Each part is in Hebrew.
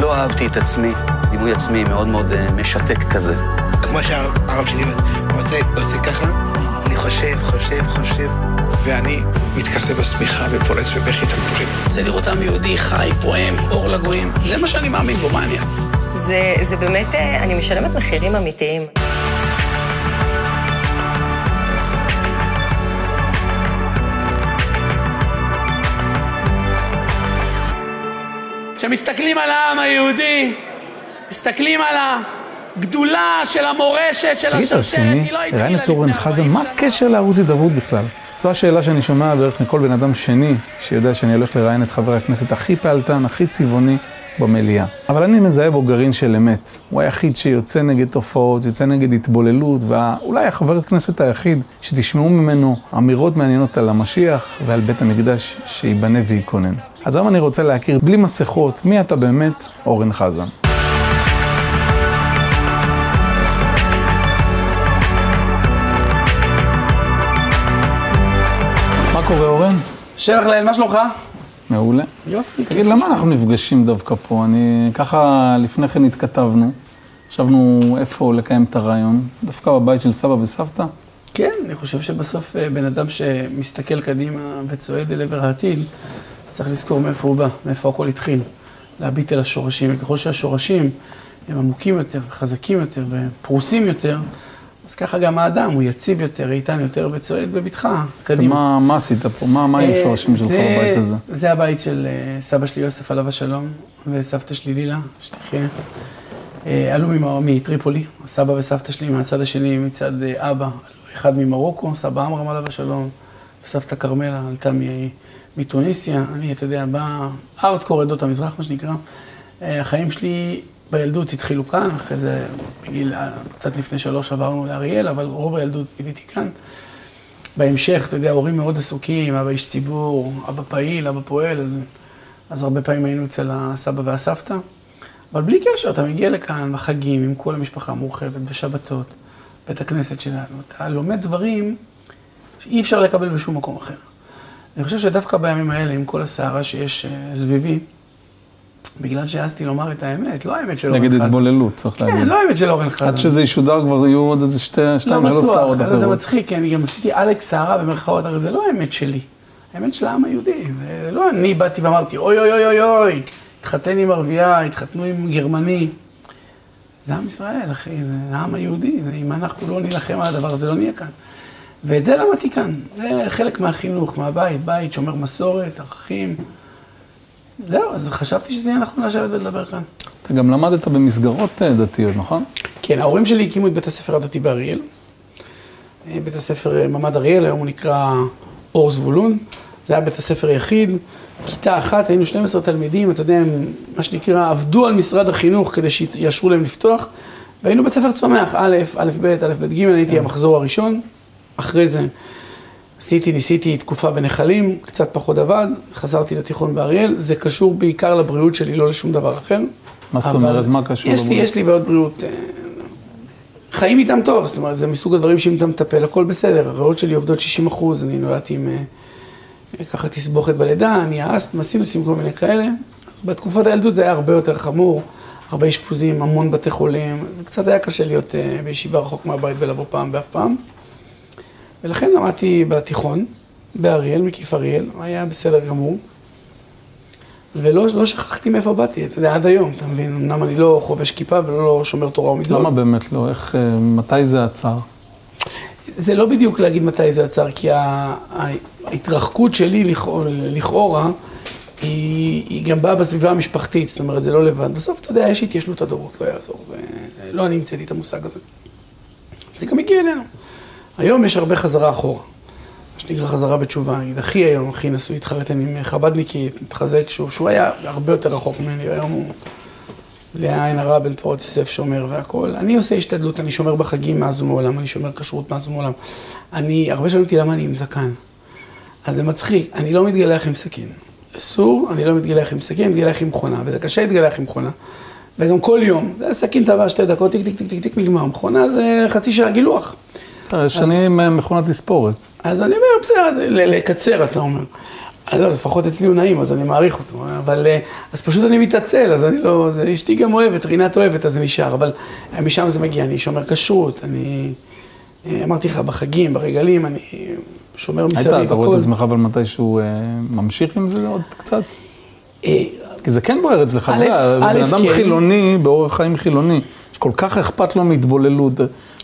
לא אהבתי את עצמי, דימוי עצמי מאוד מאוד אה, משתק כזה. כמו שהרב שלי רוצה, עושה ככה, אני חושב, חושב, חושב, ואני מתכסה בשמיכה ופורץ בבכי תמפורים. רוצה לראות עם יהודי חי, פועם, אור לגויים. זה מה שאני מאמין בו, מה אני אעשה? זה, זה באמת, אה, אני משלמת מחירים אמיתיים. כשמסתכלים על העם היהודי, מסתכלים על הגדולה של המורשת, של השרשרת? היא לא התחילה לפני חזן, 40 מה שנה. הקשר לערוץ הידברות בכלל? זו השאלה שאני שומע בערך מכל בן אדם שני, שיודע שאני הולך לראיין את חבר הכנסת הכי פעלתן, הכי צבעוני במליאה. אבל אני מזהה בו גרעין של אמת. הוא היחיד שיוצא נגד תופעות, יוצא נגד התבוללות, ואולי החבר הכנסת היחיד שתשמעו ממנו אמירות מעניינות על המשיח ועל בית המקדש שייבנה וייכונן. אז היום אני רוצה להכיר, בלי מסכות, מי אתה באמת, אורן חזן. מה קורה, אורן? שבח לאל, מה שלומך? מעולה. יופי. תגיד, למה אנחנו נפגשים דווקא פה? אני, ככה לפני כן התכתבנו, חשבנו איפה לקיים את הרעיון, דווקא בבית של סבא וסבתא. כן, אני חושב שבסוף אה, בן אדם שמסתכל קדימה וצועד אל עבר העתיד, צריך לזכור מאיפה הוא בא, מאיפה הכל התחיל. להביט אל השורשים, וככל שהשורשים הם עמוקים יותר, חזקים יותר ופרוסים יותר, אז ככה גם האדם הוא יציב יותר, איתן יותר וצועד בבטחה, קדימה. מה, מה עשית פה? מה, מה היו אה, השורשים שלך בבית הזה? זה הבית של אה, סבא שלי יוסף עליו השלום, וסבתא שלי לילה, שתחיה. אה, עלו מטריפולי, סבא וסבתא שלי מהצד השני, מצד אבא, אחד ממרוקו, סבא עמרם עליו השלום, וסבתא כרמלה עלתה מ- מתוניסיה. אני, אתה יודע, בא ארטקור עדות המזרח, מה שנקרא. אה, החיים שלי בילדות התחילו כאן, אחרי זה בגיל, אה, קצת לפני שלוש עברנו לאריאל, אבל רוב הילדות ביליתי כאן. בהמשך, אתה יודע, הורים מאוד עסוקים, אבא איש ציבור, אבא פעיל, אבא פועל, אז הרבה פעמים היינו אצל הסבא והסבתא. אבל בלי קשר, אתה מגיע לכאן בחגים עם כל המשפחה המורחבת, בשבתות, בית הכנסת שלנו, אתה לומד דברים שאי אפשר לקבל בשום מקום אחר. אני חושב שדווקא בימים האלה, עם כל הסערה שיש אה, סביבי, בגלל שהעזתי לומר את האמת, לא האמת של אורן נגד חזן. התבוללות, צריך להגיד. כן, לא האמת של אורן חזן. עד שזה ישודר כבר יהיו עוד איזה שתי, שתיים, לא שלוש סערות אבל זה אחרות. מצחיק, כי אני גם עשיתי אלכס סערה במרכאות, הרי זה לא האמת שלי. האמת של העם היהודי. זה לא אני באתי ואמרתי, אוי אוי אוי אוי אוי, התחתן עם ערבייה, התחתנו עם גרמני. זה עם ישראל, אחי, זה העם היהודי. אם אנחנו לא נילחם על הדבר הזה, לא נהיה כאן. ואת זה למדתי כאן. זה חלק מהחינוך, מהבית, בית שומר מסורת, ערכים. זהו, אז חשבתי שזה יהיה נכון לשבת ולדבר כאן. אתה גם למדת במסגרות אה, דתיות, נכון? כן, ההורים שלי הקימו את בית הספר הדתי באריאל. אה, בית הספר אה, ממ"ד אריאל, היום הוא נקרא אור זבולון. זה היה בית הספר היחיד. כיתה אחת, היינו 12 תלמידים, אתה יודע, הם, מה שנקרא, עבדו על משרד החינוך כדי שיאשרו להם לפתוח. והיינו בית ספר צומח, א', א', ב', א', ב', ג', הייתי המחזור הראשון. אחרי זה עשיתי, ניסיתי תקופה בנחלים, קצת פחות עבד, חזרתי לתיכון באריאל. זה קשור בעיקר לבריאות שלי, לא לשום דבר אחר. מה זאת אומרת? מה קשור יש לי, לבריאות? יש לי בעיות בריאות. אה, חיים איתם טוב, זאת אומרת, זה מסוג הדברים שאם אתה מטפל, הכל בסדר. הריאות שלי עובדות 60 אחוז, אני נולדתי עם אה, ככה תסבוכת בלידה, אני האסטמה, סינוסים, כל מיני כאלה. אז בתקופת הילדות זה היה הרבה יותר חמור, הרבה אשפוזים, המון בתי חולים, זה קצת היה קשה להיות אה, בישיבה רחוק מהבית ולבוא פעם באף פעם. ולכן למדתי בתיכון, באריאל, מקיף אריאל, היה בסדר גמור. ולא לא שכחתי מאיפה באתי, אתה יודע, עד היום, אתה מבין? אמנם אני לא חובש כיפה ולא לא שומר תורה ומצוות. למה באמת לא? איך, אה, מתי זה עצר? זה לא בדיוק להגיד מתי זה עצר, כי ההתרחקות שלי לכאורה, לכאורה היא, היא גם באה בסביבה המשפחתית, זאת אומרת, זה לא לבד. בסוף, אתה יודע, יש התיישנות הדורות, לא יעזור. זה- לא אני המצאתי את המושג הזה. זה גם הגיע אלינו. היום יש הרבה חזרה אחורה. מה שנקרא חזרה בתשובה, נגיד, אחי היום, אחי נשוי, התחרטן עם חב"דניקית, מתחזק שוב, שהוא היה הרבה יותר רחוק ממני, היום הוא לעין הרע בן פורת יוסף שומר והכול. אני עושה השתדלות, אני שומר בחגים מאז ומעולם, אני שומר כשרות מאז ומעולם. אני, הרבה שואלים אותי למה אני עם זקן. אז זה מצחיק, אני לא מתגלח עם סכין. אסור, אני לא מתגלח עם סכין, אני מתגלח עם מכונה, וזה קשה להתגלח עם מכונה. וגם כל יום, זה סכין טבע שתי דקות, טיק טיק טיק טיק טיק נגמר, מכונה זה חצי שעה גילוח. אה, שני עם אה, מכונת תספורת. אז אני אומר, בסדר, לקצר, אתה אומר. לא, לפחות אצלי הוא נעים, אז אני מעריך אותו. אבל, אה, אז פשוט אני מתעצל, אז אני לא, זה, אשתי גם אוהבת, רינת אוהבת, אז זה נשאר. אבל משם זה מגיע, אני שומר כשרות, אני, אה, אמרתי לך, בחגים, ברגלים, אני שומר מסביב, היית, אתה רואה את עצמך אבל מתישהו אה, ממשיך עם זה עוד קצת? אה, כי זה כן בוער אצלך, אתה יודע, בן אדם כן. חילוני, באורח חיים חילוני, שכל כך אכפת לו מהתבוללות,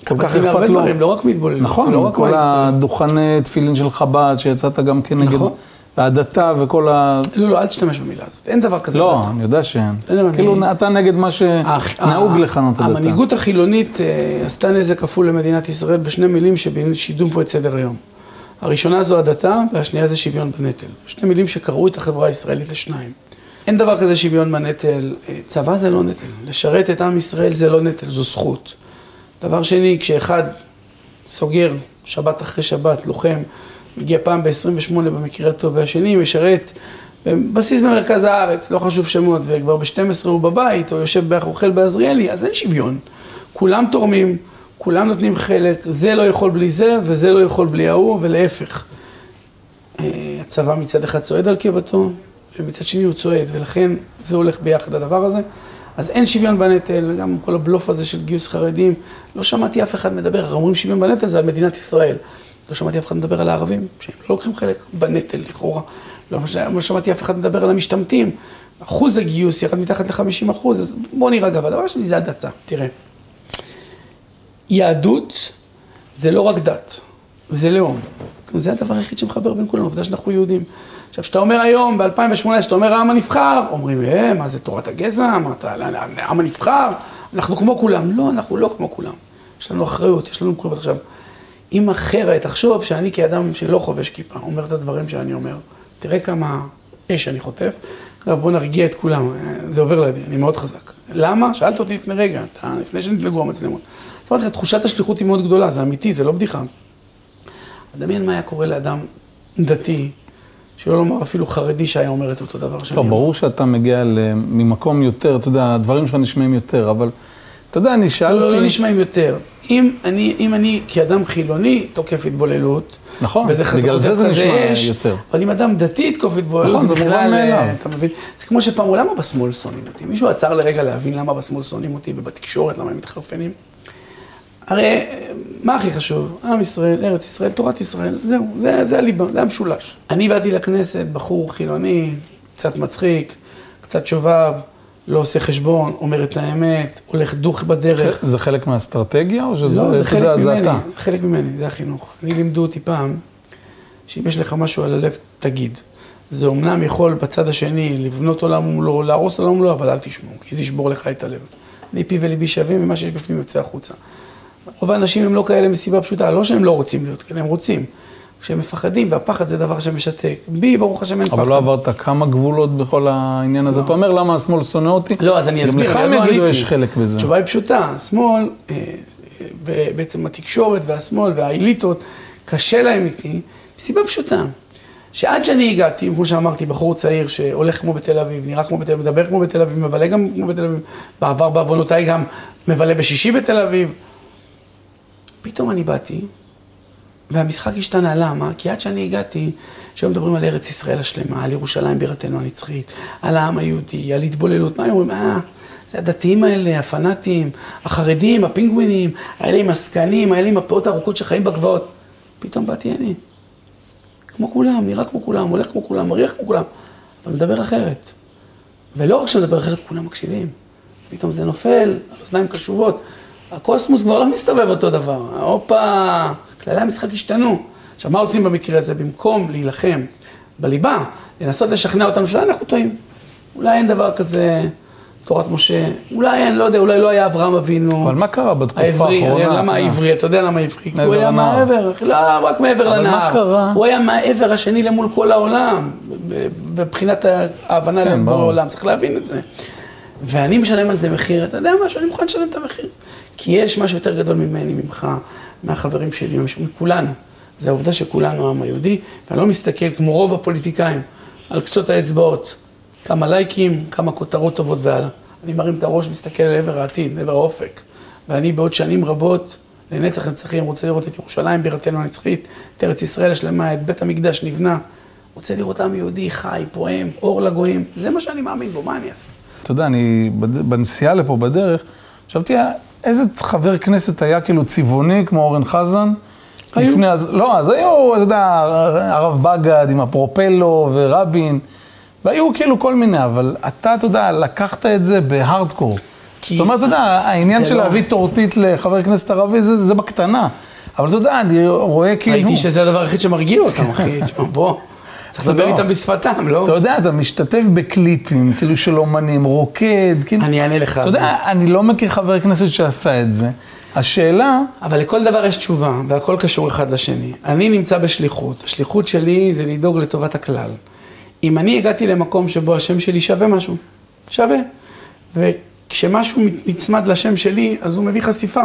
כל כך אכפת לו. דברים, לא רק מהתבוללות, זה נכון, לא כל מההתבוללות. הדוכני תפילין של חב"ד, שיצאת גם כנגד, נכון. והדתה וכל ה... לא, לא, אל תשתמש במילה הזאת, אין דבר כזה. לא. אני יודע שאין. אני- כאילו, אתה נגד מה שנהוג ה- לכנות הדתה. המנהיגות החילונית אה, עשתה נזק כפול למדינת ישראל בשני מילים ששידעו פה את סדר היום. הראשונה זו הדתה, והשנייה זה שוויון בנטל. שני מילים שקרעו את החברה הישראלית לשניים. אין דבר כזה שוויון בנטל, אה, צבא זה לא נטל, לשרת את עם ישראל זה לא נטל, זו זכות. דבר שני, כשאחד סוגר שבת אחרי שבת, לוחם, מגיע פעם ב-28 במקרה הטוב, והשני משרת בבסיס במרכז הארץ, לא חשוב שמות, וכבר ב-12 הוא בבית, או יושב בערך אוכל בעזריאלי, אז אין שוויון. כולם תורמים, כולם נותנים חלק, זה לא יכול בלי זה, וזה לא יכול בלי ההוא, ולהפך. אה, הצבא מצד אחד צועד על קיבתו, ומצד שני הוא צועד, ולכן זה הולך ביחד הדבר הזה. אז אין שוויון בנטל, גם כל הבלוף הזה של גיוס חרדים, לא שמעתי אף אחד מדבר, אומרים שוויון בנטל זה על מדינת ישראל. לא שמעתי אף אחד מדבר על הערבים, שהם לא לוקחים חלק בנטל לכאורה. לא, לא שמעתי אף אחד מדבר על המשתמטים. אחוז הגיוס ירד מתחת ל-50 אחוז, אז בוא נירגע. והדבר השני זה הדתה, תראה. יהדות זה לא רק דת, זה לאום. זה הדבר היחיד שמחבר בין כולנו, עובדה שאנחנו יהודים. עכשיו, כשאתה אומר היום, ב-2018, כשאתה אומר העם הנבחר, אומרים, אה, מה זה תורת הגזע? מה אתה, העם הנבחר? אנחנו כמו כולם. לא, אנחנו לא כמו כולם. יש לנו אחריות, יש לנו מחויבות. עכשיו, אם אחרת, תחשוב שאני כאדם שלא חובש כיפה, אומר את הדברים שאני אומר, תראה כמה אש אני חוטף. עכשיו, בוא נרגיע את כולם, אה, זה עובר לידי, אני מאוד חזק. למה? שאלת אותי לפני רגע, אתה, לפני שנדלגו המצלמות. אמרתי לך, תחושת השליחות היא מאוד גדולה, זה אמיתי, זה לא בדיחה. דמיין מה היה קורה לאדם דתי, שלא לומר אפילו חרדי שהיה אומר את אותו דבר שאני לא. ברור שאתה מגיע ממקום יותר, אתה יודע, הדברים שלך נשמעים יותר, אבל אתה יודע, אני שאלתי... לא, לא, לא נשמעים יותר. אם אני, אם אני כאדם חילוני תוקף התבוללות, נכון, וזה חתוך בגלל זה זה נשמע אש, יותר. אבל אם אדם דתי יתקוף התבוללות, נכון, זה מובן בכלל, מאליו. אה, אתה מבין? זה כמו שפעם, למה בשמאל שונאים אותי? מישהו עצר לרגע להבין למה בשמאל שונאים אותי ובתקשורת, למה הם מתחרפנים? הרי מה הכי חשוב? עם ישראל, ארץ ישראל, תורת ישראל, זהו, זה, זה הליבה, זה המשולש. אני באתי לכנסת, בחור חילוני, קצת מצחיק, קצת שובב, לא עושה חשבון, אומר את האמת, הולך דוך בדרך. זה חלק מהאסטרטגיה, או שזה, לא, זה חלק יודע, זה ממני, אתה? חלק ממני, זה החינוך. אני לימדו אותי פעם, שאם יש לך משהו על הלב, תגיד. זה אומנם יכול בצד השני לבנות עולם ומלואו, להרוס עולם ומלואו, אבל אל תשמעו, כי זה ישבור לך את הלב. אני פי וליבי שווים, ומה שיש בפנים יוצא החוצה. רוב האנשים הם לא כאלה מסיבה פשוטה, לא שהם לא רוצים להיות כאלה, הם רוצים. כשהם מפחדים, והפחד זה דבר שמשתק. בי, ברוך השם, אין פחד. אבל לא עברת כמה גבולות בכל העניין הזה. אתה אומר, למה השמאל שונא אותי? לא, אז אני אסביר, גם לך הם עוד לא יגידו, עניתי. יש חלק בזה. התשובה היא פשוטה, השמאל, אה, אה, ובעצם התקשורת והשמאל והאליטות, קשה להם איתי, מסיבה פשוטה. שעד שאני הגעתי, כמו שאמרתי, בחור צעיר שהולך כמו בתל אביב, נראה כמו בתל אביב, מדבר כמו בתל אביב, מבלה גם כמו בתל אביב, בעבר בעוונותיי גם מבלה בשישי בתל אביב. פתאום אני באתי, והמשחק השתנה, למה? כי עד שאני הגעתי, שהיו מדברים על ארץ ישראל השלמה, על ירושלים בירתנו הנצחית, על העם היהודי, על התבוללות, מה אומרים? אה, זה הדתיים האלה, הפנאטים, החרדים, הפינגווינים, האלה עם הזקנים, האלה עם הפאות הארוכות שחיים בגבעות. פתאום באתי אני. כמו כולם, נראה כמו כולם, הולך כמו כולם, מריח כמו כולם, אבל מדבר אחרת. ולא רק שמדבר אחרת, כולם מקשיבים. פתאום זה נופל על אוזניים קשובות. הקוסמוס כבר לא מסתובב אותו דבר. הופה, כללי המשחק השתנו. עכשיו, מה עושים במקרה הזה? במקום להילחם בליבה, לנסות לשכנע אותנו שאולי אנחנו טועים. אולי אין דבר כזה תורת משה, אולי אין, לא יודע, אולי לא היה אברהם אבינו. אבל מה קרה בתקופה העברי, האחרונה? הרי למה? העברי? אתה יודע למה העברי? כי מעבר הוא היה לנהר. מעבר, לא רק מעבר אבל מה לנהר. קרה? הוא היה מהעבר השני למול כל העולם, מבחינת ההבנה כן. העולם, צריך להבין את זה. ואני משלם על זה מחיר, אתה יודע משהו, אני מוכן לשלם את המחיר. כי יש משהו יותר גדול ממני, ממך, מהחברים שלי, מכולנו. זה העובדה שכולנו העם היהודי, ואני לא מסתכל כמו רוב הפוליטיקאים על קצות האצבעות, כמה לייקים, כמה כותרות טובות והלאה. אני מרים את הראש, מסתכל לעבר העתיד, לעבר האופק. ואני בעוד שנים רבות, לנצח נצחים, רוצה לראות את ירושלים בירתנו הנצחית, את ארץ ישראל השלמה, את בית המקדש נבנה. רוצה לראות עם יהודי חי, פועם, אור לגויים, זה מה שאני מאמין בו, מה אני אעשה? אתה יודע, אני בנסיעה לפה בדרך, חשבתי, איזה חבר כנסת היה כאילו צבעוני כמו אורן חזן? היו. לפני, אז, לא, אז היו, אתה יודע, הרב בגד עם הפרופלו ורבין, והיו כאילו כל מיני, אבל אתה, אתה יודע, לקחת את זה בהארדקור. זאת אומרת, אתה יודע, העניין של לא- להביא טורטית לחבר כנסת ערבי, זה, זה בקטנה. אבל אתה יודע, אני רואה כאילו... ראיתי שזה הדבר היחיד שמרגיע אותם, אחי, תשמע, בוא, צריך לדבר לא. איתם בשפתם, לא? אתה יודע, אתה משתתף בקליפים, כאילו של אומנים, רוקד, כאילו... אני אענה לך אתה על זה. יודע, אני לא מכיר חבר כנסת שעשה את זה. השאלה, אבל לכל דבר יש תשובה, והכל קשור אחד לשני. אני נמצא בשליחות, השליחות שלי זה לדאוג לטובת הכלל. אם אני הגעתי למקום שבו השם שלי שווה משהו, שווה. וכשמשהו נצמד לשם שלי, אז הוא מביא חשיפה.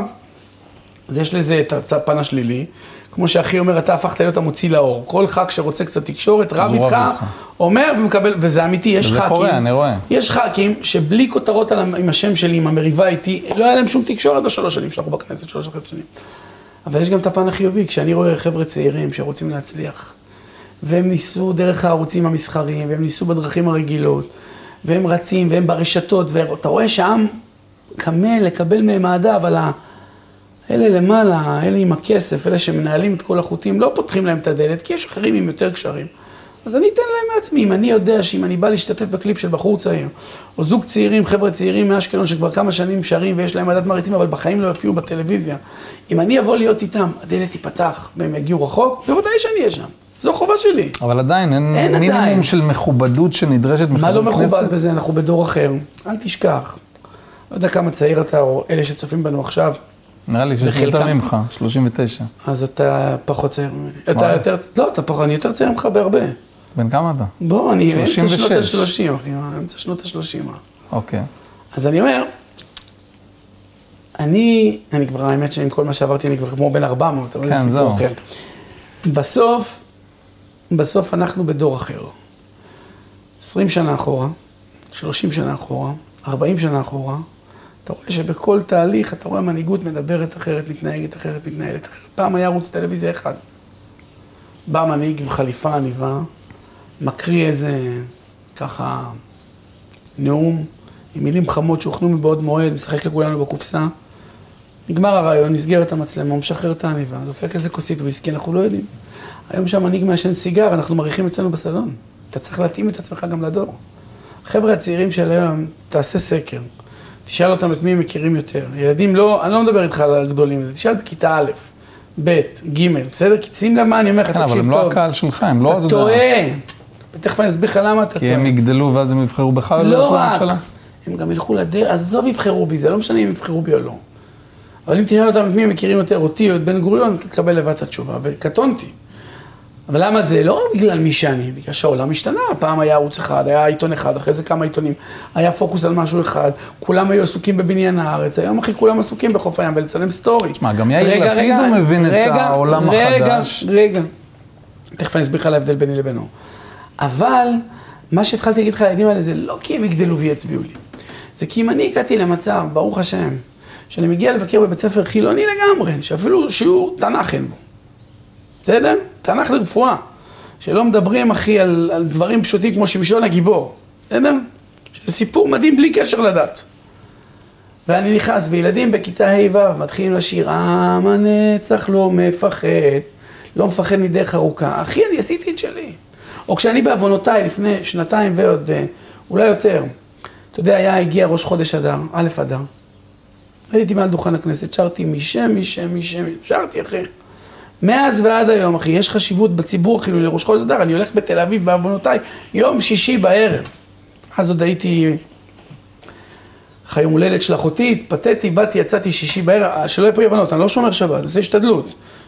אז יש לזה את הפן השלילי, כמו שאחי אומר, אתה הפכת להיות המוציא לאור. כל ח"כ שרוצה קצת תקשורת, רב איתך, איתך. אומר ומקבל, וזה אמיתי, יש זה ח"כים. קורה, אני רואה. יש ח"כים שבלי כותרות על, עם השם שלי, עם המריבה איתי, לא היה להם שום תקשורת בשלוש שנים שאנחנו בכנסת, שלוש וחצי שנים. אבל יש גם את הפן החיובי, כשאני רואה חבר'ה צעירים שרוצים להצליח, והם ניסו דרך הערוצים המסחריים, והם ניסו בדרכים הרגילות, והם רצים, והם ברשתות, ואתה רואה שהעם קמה לקבל מהם אהדה, אבל ה... אלה למעלה, אלה עם הכסף, אלה שמנהלים את כל החוטים, לא פותחים להם את הדלת, כי יש אחרים עם יותר קשרים. אז אני אתן להם מעצמי, אם אני יודע שאם אני בא להשתתף בקליפ של בחור צעיר, או זוג צעירים, חבר'ה צעירים מאשקלון שכבר כמה שנים שרים ויש להם עדת מעריצים, אבל בחיים לא יופיעו בטלוויזיה, אם אני אבוא להיות איתם, הדלת תיפתח והם יגיעו רחוק, בוודאי שאני אהיה שם. זו חובה שלי. אבל עדיין אין, אין מינימום עדיין. של מכובדות שנדרשת מה לא מחבר כנסת. מכובד בזה? אנחנו בדור אחר. אל תשכח. לא יודע כמה צעיר אתה, או אלה שצופים בנו עכשיו, נראה לי שיש. יותר ממך, 39. אז אתה פחות צעיר ממני. אתה. יותר, לא, אתה פחות, אני יותר צעיר ממך בהרבה. בן כמה אתה? בוא, אני אמצע 36. שנות ה-30, אחי, אמצע שנות ה-30. אוקיי. אז אני אומר, אני, אני כבר, האמת שעם כל מה שעברתי, אני כבר כמו בן 400, אבל כן, זה זהו. סיפור אחר. בסוף, בסוף אנחנו בדור אחר. 20 שנה אחורה, 30 שנה אחורה, 40 שנה אחורה, אתה רואה שבכל תהליך, אתה רואה מנהיגות מדברת אחרת, מתנהגת אחרת, מתנהלת אחרת. פעם היה ערוץ טלוויזיה אחד. בא מנהיג עם חליפה עניבה, מקריא איזה, ככה, נאום, עם מילים חמות שהוכנו מבעוד מועד, משחק לכולנו בקופסה. נגמר הרעיון, נסגרת המצלמה, הוא משחרר את העניבה, דופק איזה כוסית וויסקי, אנחנו לא יודעים. היום שהמנהיג מעשן סיגר, אנחנו מעריכים אצלנו בסלון. אתה צריך להתאים את עצמך גם לדור. החבר'ה הצעירים של היום, תעשה סקר. תשאל אותם את מי הם מכירים יותר. ילדים לא, אני לא מדבר איתך על הגדולים, תשאל בכיתה א', ב', ג', בסדר? כי שים לב מה אני אומר לך, כן, אבל תקשיב הם לא טוב. הקהל שלך, הם לא, אתה טועה. ותכף אני אסביר לך למה אתה כי טועה. הם יגדלו ואז הם יבחרו בך ולא לא יבחרו רק. הם גם ילכו לדרך, עזוב יבחרו בי, זה לא משנה אם יבחרו בי או לא. אבל אם תשאל אותם את מי הם מכירים יותר, אותי או את בן גוריון, תקבל לבד את התשובה, וקטונתי. אבל למה זה? לא בגלל מי שאני, בגלל שהעולם השתנה. פעם היה ערוץ אחד, היה עיתון אחד, אחרי זה כמה עיתונים, היה פוקוס על משהו אחד, כולם היו עסוקים בבניין הארץ, היום אחי כולם עסוקים בחוף הים ולצלם סטורי. תשמע, גם יאיר רגע, לפיד רגע, הוא מבין את רגע, העולם רגע, החדש. רגע, תכף אני אסביר לך על ההבדל ביני לבינו. אבל מה שהתחלתי להגיד לך לילדים האלה זה לא כי הם יגדלו ויצביעו לי. זה כי אם אני הגעתי למצב, ברוך השם, שאני מגיע לבקר בבית ספר חילוני לגמרי, שאפילו שיעור תנ"ך אין בו. בסדר? תנ"ך לרפואה. שלא מדברים, אחי, על, על דברים פשוטים כמו שמשון הגיבור. בסדר? שזה סיפור מדהים בלי קשר לדת. ואני נכנס, וילדים בכיתה ה'-ו' מתחילים לשיר, עם הנצח לא מפחד, לא מפחד מדרך ארוכה. אחי, אני עשיתי את שלי. או כשאני בעוונותיי לפני שנתיים ועוד, אה, אולי יותר, אתה יודע, היה, הגיע ראש חודש אדר, א' אדר. הייתי מעל דוכן הכנסת, שרתי משם, משם, משם, שרתי, אחי. מאז ועד היום, אחי, יש חשיבות בציבור, כאילו, לראש חודש אדר, אני הולך בתל אביב בעוונותיי, יום שישי בערב. אז עוד הייתי אחרי יום הולדת של אחותי, התפתיתי, באתי, יצאתי שישי בערב, שלא יהיה פה אי הבנות, אני לא שומר שבת, אני עושה השתדלות.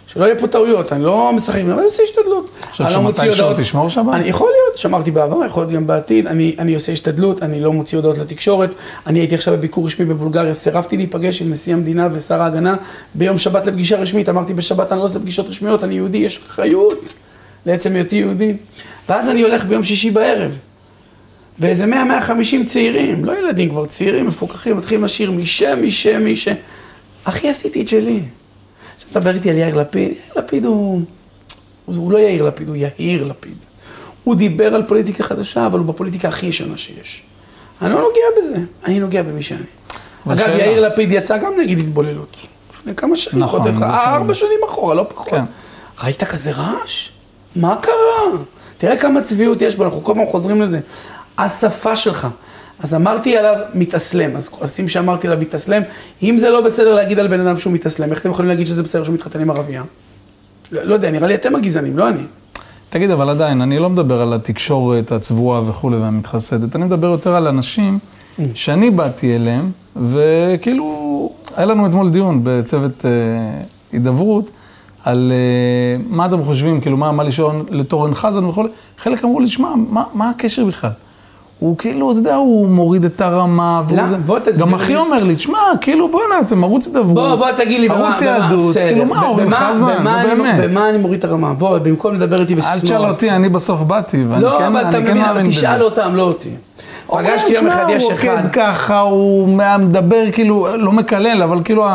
שלא יהיה פה טעויות, אני לא משחק, אבל אני עושה השתדלות. אני לא מוציא שמתישהו הודעות. תשמור שבת? אני יכול להיות, שמרתי בעבר, יכול להיות גם בעתיד, אני, אני עושה השתדלות, אני לא מוציא הודעות לתקשורת. אני הייתי עכשיו בביקור רשמי בבולגריה, סירבתי להיפגש עם נשיא המדינה ושר ההגנה ביום שבת לפגישה רשמית, אמרתי בשבת אני לא עושה פגישות רשמיות, אני יהודי, יש אחריות לעצם היותי יהודי. ואז אני הולך ביום שישי בערב. ואיזה 100-150 צעירים, לא ילדים כבר, צעירים, מפוקחים, מתחילים לשיר משם, משם, משם. אחי, עשיתי את שלי. עכשיו תדבר איתי על יאיר לפיד, יאיר לפיד הוא... הוא לא יאיר לפיד, הוא יאיר לפיד. הוא דיבר על פוליטיקה חדשה, אבל הוא בפוליטיקה הכי ישנה שיש. אני לא נוגע בזה, אני נוגע במי שאני. אגב. יאיר לפיד יצא גם נגד התבוללות. לפני כמה שנים, נכון, את ארבע. שנים אחורה, לא פחות. כן. ראית כזה רעש? מה קרה? תראה כמה צביעות יש בו, אנחנו כל פעם חוזרים לזה. השפה שלך. אז אמרתי עליו מתאסלם, אז כועסים שאמרתי עליו מתאסלם. אם זה לא בסדר להגיד על בן אדם שהוא מתאסלם, איך אתם יכולים להגיד שזה בסדר שהוא מתחתן עם ערבייה? לא, לא יודע, נראה לי אתם הגזענים, לא אני. תגיד, אבל עדיין, אני לא מדבר על התקשורת הצבועה וכולי והמתחסדת, אני מדבר יותר על אנשים שאני באתי אליהם, וכאילו, היה לנו אתמול דיון בצוות אה, הידברות, על אה, מה אתם חושבים, כאילו, מה, מה לשאול לתורן חזן וכולי, חלק אמרו לי, שמע, מה, מה הקשר בכלל? הוא כאילו, אתה יודע, הוא מוריד את הרמה, והוא? זה... בוא תסביר גם אחי. אומר לי, תשמע, כאילו, בואנה, אתם ערוץ הידברות, בוא, בוא תגיד לי, ערוץ יהדות. כאילו, מה, אורן חזן, נו באמת. במה אני מוריד את הרמה? בוא, במקום לדבר איתי אל בסיסמאות. תשאל אותי, אני בסוף באתי, ואני לא, כן, אבל אתה כן מבין, מאמין אבל בזה. תשאל אותם, לא אותי. פגשתי יום אחד, יש אחד. הוא רוקד ככה, הוא מדבר כאילו, לא מקלל, אבל כאילו.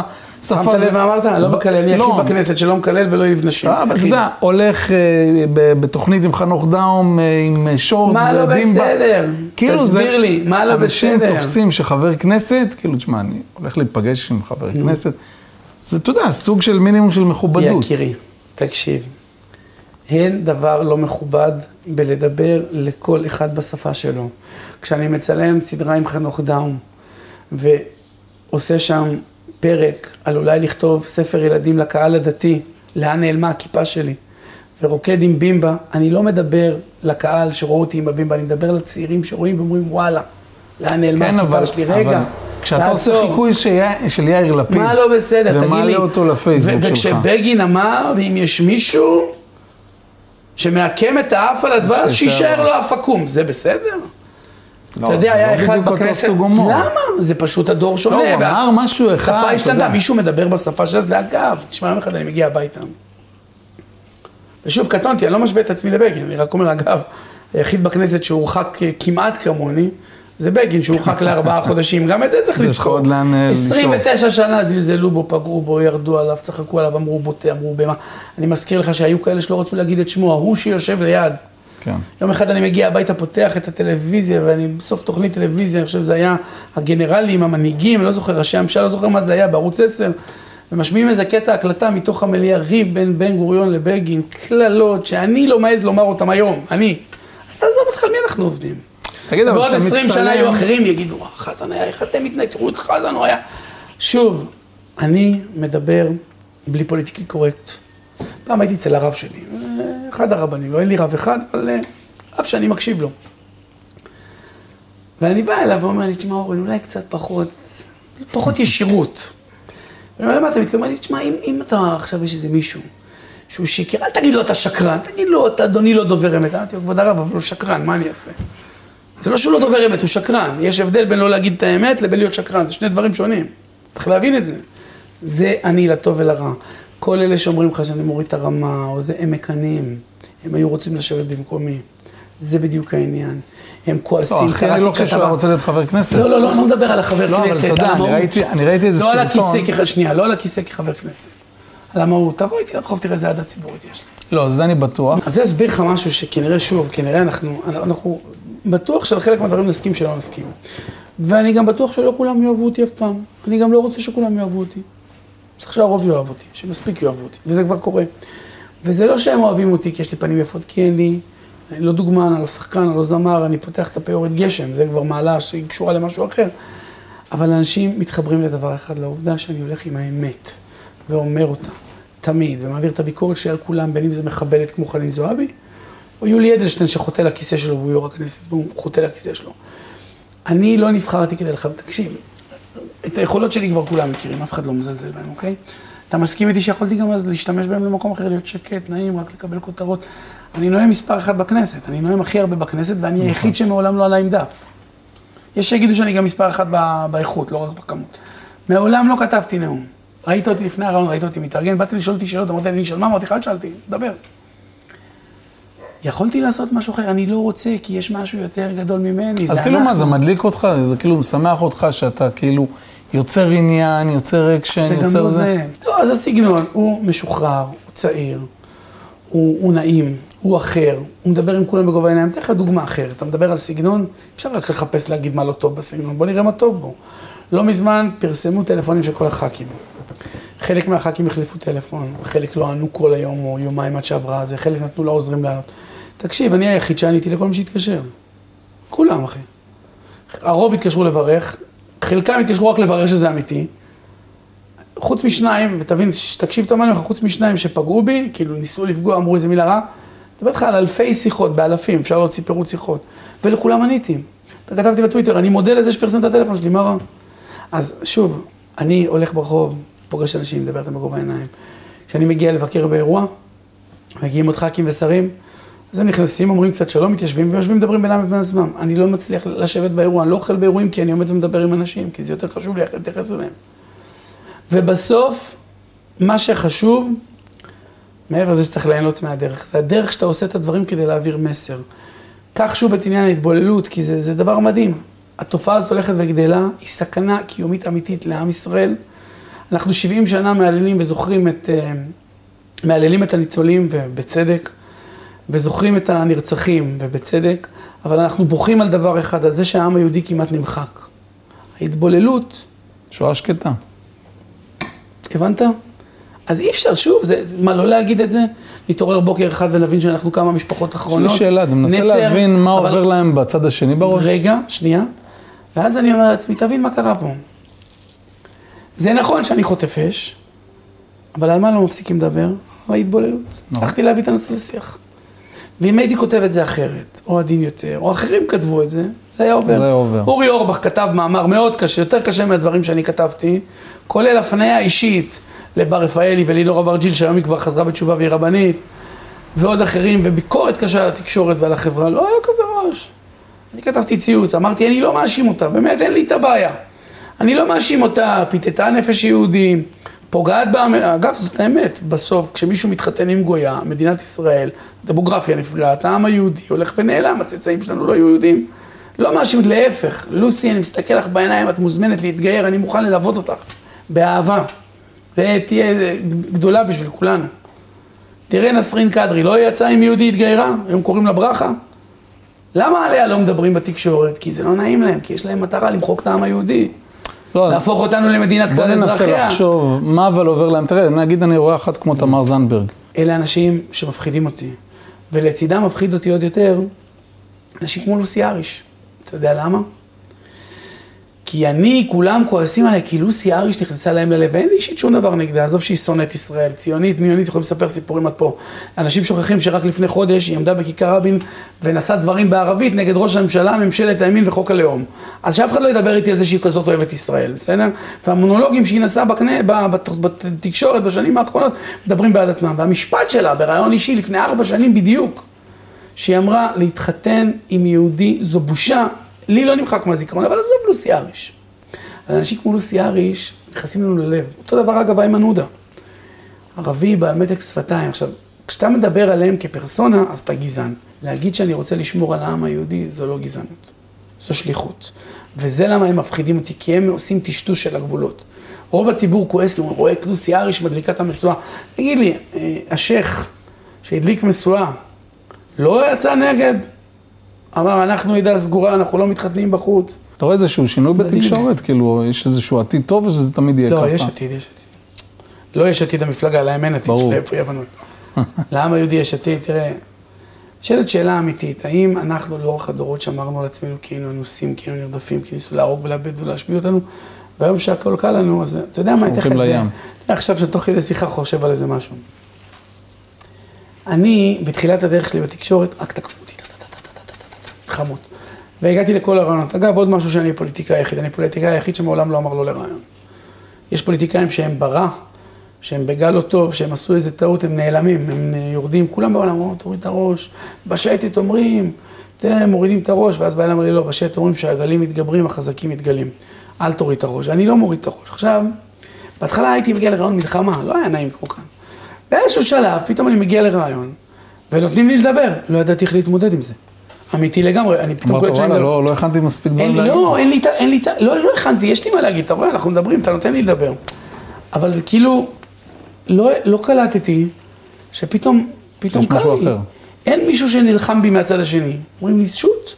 שמת לב מה אמרת? לא מקלל, אני היחיד לא. בכנסת שלא מקלל ולא אוהב נשים. אתה. יודע, הולך אה, בתוכנית עם חנוך דאום, אה, עם אה, שורטס מה לא. בסדר? כאילו זה- תסביר לי, מה לא אנשים בסדר? תופסים שחבר כנסת, כאילו, תשמע, אני הולך להיפגש עם חבר כנסת, זה, אתה יודע, סוג של מינימום של מכובדות. יקירי, תקשיב. אין דבר לא מכובד בלדבר לכל אחד בשפה שלו. כשאני מצלם סדרה עם חנוך דאום, ועושה שם פרק על אולי לכתוב ספר ילדים לקהל הדתי, לאן נעלמה הכיפה שלי, ורוקד עם בימבה, אני לא מדבר לקהל שרואה אותי עם הבימבה, אני מדבר לצעירים שרואים ואומרים וואלה, לאן נעלמה כן, אבל, הכיפה שלי, רגע, אבל כשאתה עושה תעצור." חיקוי של יאיר לפיד, מה לא בסדר, תגיד לי. ומעלה אותו לפייסבוק שלך. וכשבגין אמר, ואם יש מישהו שמעקם את האף על הדבש, שיישאר. לו אף עקום, זה בסדר? לא, אתה יודע, זה היה לא אחד בכנסת. למה? זה פשוט הדור שונה. לא, הוא אמר משהו אחד, השפה אתה השתנתה. מישהו מדבר בשפה של אז, ואגב, תשמע, יום אחד אני מגיע הביתה. ושוב, קטונתי, אני לא משווה את עצמי לבגין, אני רק אומר, אגב, היחיד בכנסת שהורחק אה, כמעט כמוני, זה בגין, שהורחק לארבעה חודשים, גם את זה צריך לזכור. עוד לאן, אה, לשאוף. 29 שנה זלזלו בו, פגעו בו, ירדו עליו, צחקו עליו, אמרו בוטה, אמרו במה. אני מזכיר לך שהיו כאלה שלא רצו להגיד את שמו, ההוא שיושב ליד. כן. יום אחד אני מגיע הביתה, פותח את הטלוויזיה, ואני בסוף תוכנית טלוויזיה, אני חושב שזה היה הגנרלים, המנהיגים, לא זוכר, ראשי הממשלה, לא זוכר מה זה היה, בערוץ 10, ומשמיעים איזה קטע הקלטה מתוך המליאה, ריב בין בן גוריון לבגין, קללות, שאני לא מעז לומר אותם היום, אני. אז תעזוב אותך, על מי אנחנו עובדים? תגיד, אבל בעוד כשאתה 20 שנה מצטלם- יהיו אחרים, יגידו, "אה, חזן היה, איך אתם מתנהגים, תראו את חזן, הוא היה... שוב, אני מדבר בלי פוליטיקלי קורקט. פעם הייתי אצל הרב שלי, אחד הרבנים, לא אין לי רב אחד, אבל אה, רב שאני מקשיב לו. ואני בא אליו ואומר לי, תשמע אורן, אולי קצת פחות, פחות ישירות. ואני אומר, למה אתה מתכוון? לי, תשמע, אם, אם אתה עכשיו יש איזה מישהו שהוא שיקר, אל תגיד לו אתה שקרן, תגיד לו, אתה אדוני לא דובר אמת. אמרתי לו, כבוד הרב, אבל הוא שקרן, מה אני אעשה? זה לא שהוא לא דובר אמת, הוא שקרן. יש הבדל בין לא להגיד את האמת לבין להיות שקרן, זה שני דברים שונים. צריך להבין את זה. זה אני לטוב ולרע. כל אלה שאומרים לך שאני מוריד את הרמה, או זה, הם מקנאים. הם היו רוצים לשבת במקומי. זה בדיוק העניין. הם כועסים, לא, אחי, אני לא חושב שהוא היה רוצה להיות חבר כנסת. לא, לא, לא, אני לא מדבר על החבר לא, אבל כנסת, על אני המהות. ראיתי- אני ראיתי איזה לא על סרטון. הכיסא, כח- שנייה, לא על הכיסא כחבר כנסת. על המהות. תבוא איתי לרחוב, תראה איזה אהדה ציבורית יש לי. לא, זה אני בטוח. אז זה יסביר לך משהו שכנראה, שוב, כנראה אנחנו, אנחנו בטוח שעל חלק מהדברים נסכים שלא נסכים. ואני גם בטוח שלא כולם יאהבו אותי אף פעם. אני גם לא רוצה שכולם יאהבו אותי. צריך שהרוב יאהב אותי, שמספיק יאהבו אותי, וזה כבר קורה. וזה לא שהם אוהבים אותי כי יש לי פנים יפות, כי אין לי, אני לא דוגמן, אני לא שחקן, אני לא זמר, אני פותח את הפה יורד גשם, זה כבר מעלה שהיא קשורה למשהו אחר. אבל אנשים מתחברים לדבר אחד, לעובדה שאני הולך עם האמת, ואומר אותה, תמיד, ומעביר את הביקורת שלי על כולם, בין אם זה מחבלת כמו חנין זועבי, או יולי אדלשטיין שחוטא לכיסא שלו והוא יו"ר הכנסת, והוא חוטא לכיסא שלו. אני לא נבחרתי כדי לך, תקשיב, את היכולות שלי כבר כולם מכירים, אף אחד לא מזלזל בהם, אוקיי? אתה מסכים איתי שיכולתי גם אז להשתמש בהם למקום אחר, להיות שקט, נעים, רק לקבל כותרות. אני נואם מספר אחת בכנסת, אני נואם הכי הרבה בכנסת, ואני היחיד שמעולם לא עלה עם דף. יש שיגידו שאני גם מספר אחת באיכות, לא רק בכמות. מעולם לא כתבתי נאום. ראית אותי לפני הריאיון, ראית אותי מתארגן, באת לשאול אותי שאלות, אמרת לי, אני אשאל מה? אמרתי לך, אל תשאל אותי, דבר. יכולתי לעשות משהו אחר, אני לא רוצה, כי יש משהו יותר גדול ממני, אז כאילו מה, אנחנו. זה מדליק אותך? זה כאילו משמח אותך שאתה כאילו יוצר עניין, יוצר אקשן, זה גם יוצר לא זה? זה. לא, זה סגנון, הוא משוחרר, הוא צעיר, הוא, הוא נעים, הוא אחר, הוא מדבר עם כולם בגובה העיניים. אתן לך דוגמה אחרת, אתה מדבר על סגנון, אפשר רק לחפש להגיד מה לא טוב בסגנון, בוא נראה מה טוב בו. לא מזמן פרסמו טלפונים של כל הח"כים. חלק מהח"כים החליפו טלפון, חלק לא ענו כל היום או יומיים עד שעברה זה, חלק נתנו לעוזרים לענות. תקשיב, אני היחיד שעניתי לכל מי שהתקשר. כולם, אחי. הרוב התקשרו לברך, חלקם התקשרו רק לברך שזה אמיתי. חוץ משניים, ותבין, תקשיב טוב מה אני חוץ משניים שפגעו בי, כאילו ניסו לפגוע, אמרו איזה מילה רע, מדבר איתך על אלפי שיחות, באלפים, אפשר להוציא פירוט שיחות, ולכולם עניתי. וכתבתי בטוויטר, אני מודה לזה שפרסם את הטלפון שלי, מה רע? אז שוב, אני הולך ברחוב, פוגש אנשים, מדבר איתם בגובה העיניים. כשאני מגיע לבקר באירוע, מגיעים עוד ח"כים ושרים, אז הם נכנסים, אומרים קצת שלום, מתיישבים ויושבים, מדברים בינם לבין עצמם. אני לא מצליח לשבת באירוע, אני לא אוכל באירועים כי אני עומד ומדבר עם אנשים, כי זה יותר חשוב לי להתייחס אליהם. ובסוף, מה שחשוב, מעבר לזה שצריך ליהנות מהדרך, זה הדרך שאתה עושה את הדברים כדי להעביר מסר. קח שוב את עניין ההתבוללות, כי זה, זה דבר מדהים. התופעה הזאת הולכת וגדלה, היא סכנה קיומית אמיתית לעם ישראל. אנחנו 70 שנה מהללים וזוכרים את, אה, מהללים את הניצולים, ובצדק, וזוכרים את הנרצחים, ובצדק, אבל אנחנו בוכים על דבר אחד, על זה שהעם היהודי כמעט נמחק. ההתבוללות... שואה שקטה. הבנת? אז אי אפשר, שוב, זה, זה, מה, לא להגיד את זה? נתעורר בוקר אחד ונבין שאנחנו כמה משפחות אחרונות. יש לי שאלה, אתה מנסה להבין מה אבל... עובר להם בצד השני בראש? רגע, שנייה. ואז אני אומר לעצמי, תבין מה קרה פה. זה נכון שאני חוטף אש, אבל על מה לא מפסיקים לדבר? ההתבוללות. נכון. הצלחתי להביא את הנושא לשיח. ואם הייתי כותב את זה אחרת, או עדין יותר, או אחרים כתבו את זה, זה היה עובר. זה היה עובר. אורי אורבך כתב מאמר מאוד קשה, יותר קשה מהדברים שאני כתבתי, כולל הפניה אישית לבר רפאלי ולינור אברג'יל, שהיום היא כבר חזרה בתשובה והיא רבנית, ועוד אחרים, וביקורת קשה על התקשורת ועל החברה, לא היה כזה ראש. אני כתבתי ציוץ, אמרתי, אני לא מאשים אותה, באמת, אין לי את הבעיה. אני לא מאשים אותה, פיתתה נפש יהודים, פוגעת בה, אגב, זאת האמת, בסוף, כשמישהו מתחתן עם גויה, מדינת ישראל, דמוגרפיה נפגעת, העם היהודי הולך ונעלם, הצאצאים שלנו לא יהודים. לא מאשים, להפך, לוסי, אני מסתכל לך בעיניים, את מוזמנת להתגייר, אני מוכן ללוות אותך, באהבה. ותהיה גדולה בשביל כולנו. תראה נסרין קדרי, לא יצאה עם יהודי התגיירה, היום קוראים לה ברכה. למה עליה לא מדברים בתקשורת? כי זה לא נעים להם, כי יש להם מטרה למחוק את העם היהודי. לא, להפוך אותנו למדינת כלל אזרחיה. בוא ננסה לחשוב, מה אבל עובר להם? תראה, נגיד אני רואה אחת כמו תמר זנדברג. אלה אנשים שמפחידים אותי, ולצידם מפחיד אותי עוד יותר, אנשים כמו לוסי אריש. אתה יודע למה? כי אני, כולם כועסים עליי, כי לוסי אריש נכנסה להם ללב, ואין לי אישית שום דבר נגדה, עזוב שהיא שונאת ישראל, ציונית, מיונית, יכולים לספר סיפורים עד פה. אנשים שוכחים שרק לפני חודש היא עמדה בכיכר רבין ונשאה דברים בערבית נגד ראש הממשלה, ממשלת הימין וחוק הלאום. אז שאף אחד לא ידבר איתי על זה שהיא כזאת אוהבת ישראל, בסדר? והמונולוגים שהיא נשאה בקנה, בתקשורת בשנים האחרונות, מדברים בעד עצמם. והמשפט שלה, בריאיון אישי לפני ארבע שנים בדיוק, שהיא אמרה, להתחתן עם יהודי זו בושה, לי לא נמחק מהזיכרון, אבל עזוב לוסי אריש. אנשים כמו לוסי אריש נכנסים לנו ללב. אותו דבר אגב איימן עודה. ערבי בעל מתק שפתיים. עכשיו, כשאתה מדבר עליהם כפרסונה, אז אתה גזען. להגיד שאני רוצה לשמור על העם היהודי, זו לא גזענות. זו שליחות. וזה למה הם מפחידים אותי, כי הם עושים טשטוש של הגבולות. רוב הציבור כועס, כי הוא רואה את לוסי אריש מדליקה את המשואה. תגיד לי, אה, השייח שהדליק משואה, לא יצא נגד? אמר, אנחנו עדה סגורה, אנחנו לא מתחתנים בחוץ. אתה רואה איזשהו שינוי בתקשורת? כאילו, יש איזשהו עתיד טוב או שזה תמיד יהיה לא, ככה? לא, יש עתיד, יש עתיד. לא יש עתיד המפלגה, להם אין עתיד, ברור. שיהיה הבנות. לעם היהודי יש עתיד, תראה, נשאלת שאלה אמיתית, האם אנחנו לאורך הדורות שמרנו על עצמנו כי היינו אנוסים, כי היינו נרדפים, כי ניסו להרוג ולאבד ולהשמיד אותנו, והיום שהכל קל לנו, אז אתה יודע מה, אני אתן לך את זה. עכשיו שתוך כדי שיחה חושב על איזה משהו. אני, בתחילת הדרך שלי בתקשורת, רק תקפו אותי, חמות. והגעתי לכל הרעיונות. אגב, עוד משהו שאני פוליטיקאי היחיד, אני פוליטיקאי היחיד שמעולם לא אמר לא לרעיון. יש פוליטיקאים שהם ברע, שהם בגל לא טוב, שהם עשו איזה טעות, הם נעלמים, הם יורדים, כולם בעולם אומרים, תוריד את הראש, בשייטת אומרים, אתם מורידים את הראש, ואז בעלה אמר לי, לא, בשייטת אומרים שהגלים מתגברים, החזקים מתגלים. אל תוריד את הראש. אני לא מוריד את הראש. עכשיו, בהתחלה הייתי מגיע לרעיון מלחמה, לא היה נעים כמו כאן. באיזשהו שלב, פתאום אני מגיע לרעיון, ונותנים לי לדבר, לא ידעתי איך להתמודד עם זה. אמיתי לגמרי, אני פתאום קולט שאני... אמרת, וואלה, לא הכנתי מספיק דברים להגיד. לא, אין לי, אין לי, לא, לא הכנתי, יש לי מה להגיד, אתה רואה, אנחנו מדברים, אתה נותן לי לדבר. אבל זה כאילו, לא, לא קלטתי שפתאום, פתאום קל לי. אחר. אין מישהו שנלחם בי מהצד השני. אומרים לי, שוט,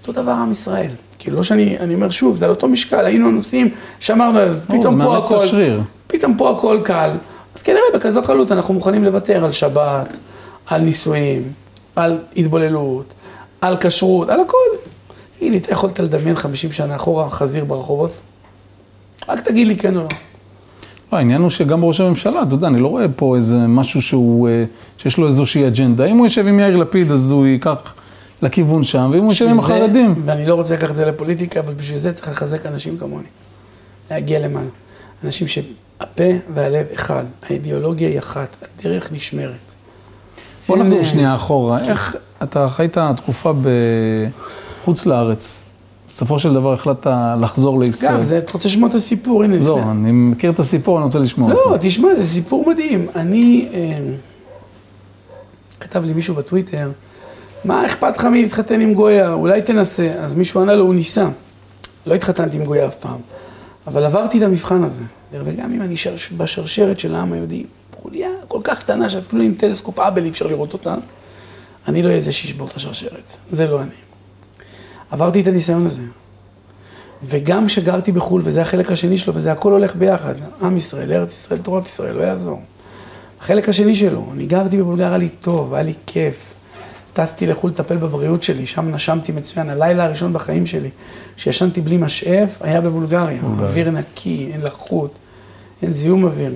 אותו דבר עם ישראל. כאילו, לא שאני, אני אומר שוב, זה על אותו משקל, היינו הנוסעים, שמרנו על זה, פתאום פה את הכל. פתאום פה הכל קל. אז כנראה בכזו קלות אנחנו מוכנים לוותר על שבת, על נישואים, על התבוללות, על כשרות, על הכל. תגיד לי, אתה יכולת לדמיין 50 שנה אחורה חזיר ברחובות? רק תגיד לי כן או לא. לא, העניין הוא שגם ראש הממשלה, אתה יודע, אני לא רואה פה איזה משהו שהוא, אה, שיש לו איזושהי אג'נדה. אם הוא יושב עם יאיר לפיד, אז הוא ייקח לכיוון שם, ואם הוא יושב עם החרדים, ואני לא רוצה לקחת את זה לפוליטיקה, אבל בשביל זה צריך לחזק אנשים כמוני. להגיע למעלה. אנשים שהפה והלב אחד, האידיאולוגיה היא אחת, הדרך נשמרת. בוא נחזור אה, שנייה אחורה. איך, אתה חיית תקופה בחוץ לארץ, בסופו של דבר החלטת לחזור לישראל. אגב, אתה רוצה לשמוע את הסיפור? הנה, לא, אני מכיר את הסיפור, אני רוצה לשמוע לא, אותו. תשמע, זה סיפור מדהים. אני, אה, כתב לי מישהו בטוויטר, מה אכפת לך מלהתחתן עם גויה? אולי תנסה. אז מישהו ענה לו, הוא ניסה. לא התחתנתי עם גויה אף פעם, אבל עברתי את המבחן הזה. וגם אם אני שרש, בשרשרת של העם היהודי, חוליה כל כך קטנה שאפילו עם טלסקופ אבל אי אפשר לראות אותה, אני לא אהיה זה שישבור את השרשרת. זה לא אני. עברתי את הניסיון הזה. וגם כשגרתי בחו"ל, וזה החלק השני שלו, וזה הכל הולך ביחד, עם ישראל, ארץ ישראל, תורת ישראל, לא יעזור. החלק השני שלו, אני גרתי בבולגריה, היה לי טוב, היה לי כיף. טסתי לחו"ל לטפל בבריאות שלי, שם נשמתי מצוין. הלילה הראשון בחיים שלי, שישנתי בלי משאף, היה בבולגריה. אוויר נקי, אין לחות, אין זיהום אוויר.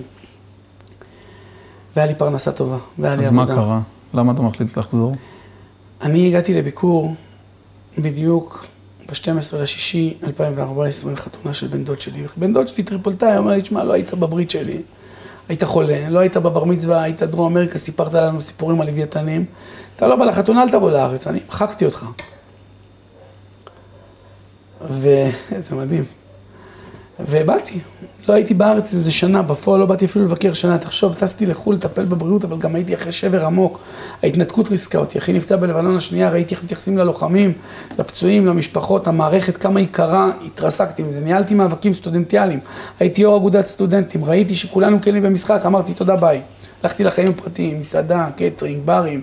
והיה לי פרנסה טובה, והיה לי אז מה עבודה. קרה? למה אתה מחליט לחזור? אני הגעתי לביקור בדיוק ב-12 לשישי 2014, חתונה של בן דוד שלי. בן דוד שלי טריפולטאי, אמר לי, תשמע, לא היית בברית שלי, היית חולה, לא היית בבר מצווה, היית דרום אמריקה, סיפרת לנו סיפורים על לוויתנים. אתה לא בא לחתונה, אל תבוא לארץ, אני מחקתי אותך. וזה מדהים. ובאתי, לא הייתי בארץ איזה שנה, בפועל לא באתי אפילו לבקר שנה, תחשוב, טסתי לחו"ל לטפל בבריאות, אבל גם הייתי אחרי שבר עמוק. ההתנתקות ריסקה אותי, אחי נפצע בלבנון השנייה, ראיתי איך מתייחסים ללוחמים, לפצועים, למשפחות, המערכת, כמה היא קרה, התרסקתי מזה, ניהלתי מאבקים סטודנטיאליים, הייתי יו"ר אגודת סטודנטים, ראיתי שכולנו כלים במשחק, אמרתי תודה ביי. הלכתי לחיים הפרטיים, מסעדה, קטרינג, ברים,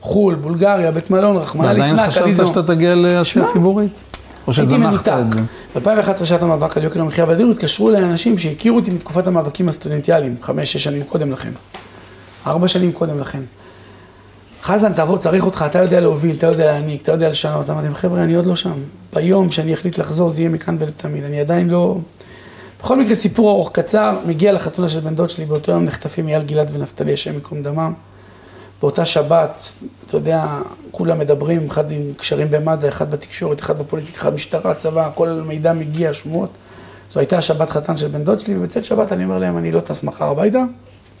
חו"ל, בולגריה, בית מלון, רחמנא ליצלן, חשבת קזינו. שאתה תגיע לעשייה ציבורית? או שזנחת. את זה? ב-2011 שעת המאבק על יוקר המחיה והדיור, התקשרו אליי אנשים שהכירו אותי מתקופת המאבקים הסטודנטיאליים, חמש, שש שנים קודם לכן. ארבע שנים קודם לכן. חזן, תעבור, צריך אותך, אתה יודע להוביל, אתה יודע להעניק, אתה יודע לשנות. אמרתי חבר'ה, אני עוד לא שם. ביום שאני אחליט לחזור, זה יהיה מכאן ולתמיד. אני עדיין לא... בכל מקרה, סיפור ארוך קצר, מגיע לחתונה של בן דוד שלי, באותו יום נחטפים אייל גלעד ונפתלי, השם ייקום דמם. באותה שבת, אתה יודע, כולם מדברים, אחד עם קשרים במד"א, אחד בתקשורת, אחד בפוליטיקה, אחד משטרה, צבא, כל מידע מגיע, שמועות. זו הייתה השבת חתן של בן דוד שלי, ובצאת שבת אני אומר להם, אני לא טס מחר הביתה.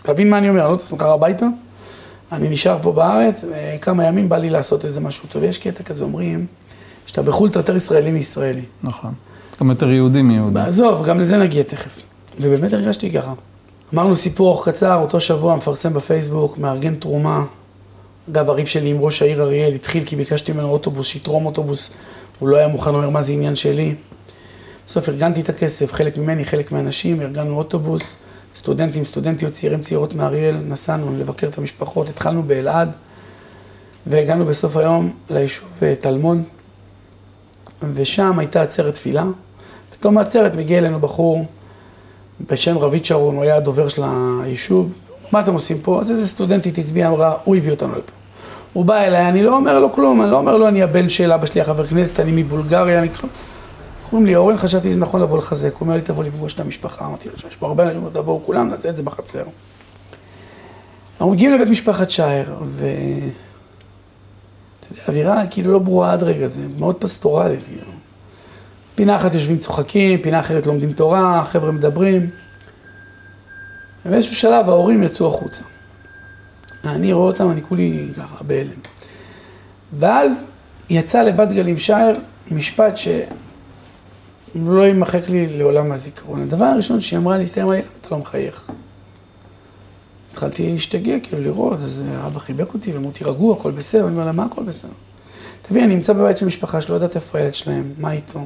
תבין מה אני אומר, אני לא טס מחר הביתה. אני נשאר פה בארץ, אה, כמה ימים בא לי לעשות איזה משהו טוב. יש קטע כזה, אומרים, שאתה בחו"ל אתה יותר ישראלי מישראלי. נכון. גם יותר יהודי מיהודי. עזוב, גם לזה נגיע תכף. ובאמת הרגשתי ככה. אמרנו סיפור ארוך קצר, אותו שבוע מפרסם בפייסבוק, מארגן תרומה. אגב, הריב שלי עם ראש העיר אריאל התחיל כי ביקשתי ממנו אוטובוס, שיתרום אוטובוס. הוא לא היה מוכן, הוא אומר, מה זה עניין שלי? בסוף ארגנתי את הכסף, חלק ממני, חלק מהאנשים, ארגנו אוטובוס, סטודנטים, סטודנטיות, צעירים, צעירות מאריאל, נסענו לבקר את המשפחות, התחלנו באלעד, והגענו בסוף היום ליישוב אה, טלמון, ושם הייתה עצרת תפילה. בתום העצרת מגיע אלינו בחור בשם רביד שרון, הוא היה הדובר של היישוב, מה אתם עושים פה? אז איזה סטודנטית הצביעה, אמרה, הוא הביא אותנו לפה. הוא בא אליי, אני לא אומר לו כלום, אני לא אומר לו, אני הבן של אבא שלי, החבר כנסת, אני מבולגריה, אני כלום. קוראים לי אורן, חשבתי שזה נכון לבוא לחזק, הוא אומר לי, תבוא לפגוש את המשפחה, אמרתי לו, יש פה הרבה אנשים, תבואו כולם, נעשה את זה בחצר. אנחנו מגיעים לבית משפחת שער, ו... אתה יודע, אווירה כאילו לא ברורה עד רגע זה, מאוד פסטורלית. כאילו. פינה אחת יושבים צוחקים, פינה אחרת לומדים תורה, חבר'ה מדברים. ובאיזשהו שלב ההורים יצאו החוצה. אני רואה אותם, אני כולי ככה בהלם. ואז יצא לבת גלים שער משפט שלא יימחק לי לעולם מהזיכרון. הדבר הראשון שהיא אמרה לי, סתם, אתה לא מחייך. התחלתי להשתגע, כאילו לראות, אז אבא חיבק אותי, ואמרו, תירגעו, הכל בסדר, אני אומר לה, מה הכל בסדר? תבין, אני נמצא בבית של משפחה שלא יודעת איפה הילד שלהם, מה איתו,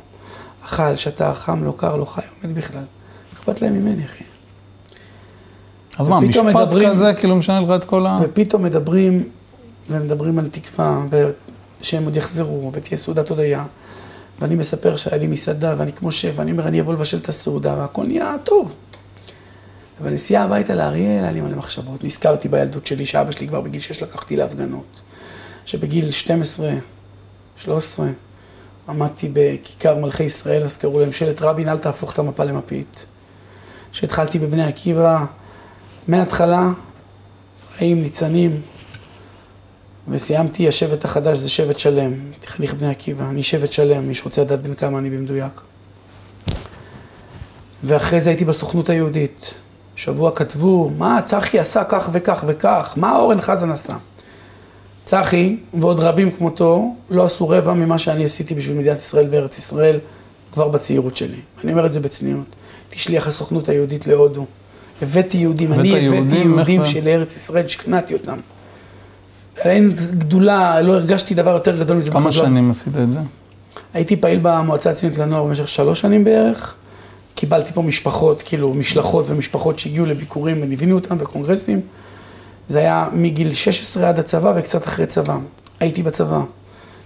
אכל, שתה, חם, לא קר, לא חי, עומד בכלל. אכפת להם ממני, אחי. אז מה, משפט מדברים- כזה כאילו משנה לך את כל ה... ופתאום מדברים ומדברים על תקווה, ושהם עוד יחזרו, ותהיה סעודת הודיה. ואני מספר שהיה לי מסעדה, ואני כמו שף, ואני אומר, אני אבוא לבשל את הסעודה, והכל נהיה טוב. ובנסיעה הביתה לאריאל היה לי מלא מחשבות. נזכרתי בילדות שלי, שאבא שלי כבר בגיל 6 לקחתי להפגנות. שבגיל 12, 13, עמדתי בכיכר מלכי ישראל, אז קראו להם שלט רבין, אל תהפוך את המפה למפית. שהתחלתי בבני עקיבא, מההתחלה, זרעים, ניצנים, וסיימתי, השבט החדש זה שבט שלם, חניך בני עקיבא, אני שבט שלם, מי שרוצה לדעת בין כמה אני במדויק. ואחרי זה הייתי בסוכנות היהודית. שבוע כתבו, מה צחי עשה כך וכך וכך, מה אורן חזן עשה. צחי ועוד רבים כמותו לא עשו רבע ממה שאני עשיתי בשביל מדינת ישראל וארץ ישראל כבר בצעירות שלי. אני אומר את זה בצניעות. הייתי שליח הסוכנות היהודית להודו. הבאתי יהודים, אני הבאתי יהודים של ארץ ישראל, שכנעתי אותם. אין גדולה, לא הרגשתי דבר יותר גדול מזה. כמה שנים עשית את זה? הייתי פעיל במועצה הציונית לנוער במשך שלוש שנים בערך. קיבלתי פה משפחות, כאילו משלחות ומשפחות שהגיעו לביקורים וליווינו אותם וקונגרסים. זה היה מגיל 16 עד הצבא וקצת אחרי צבא. הייתי בצבא,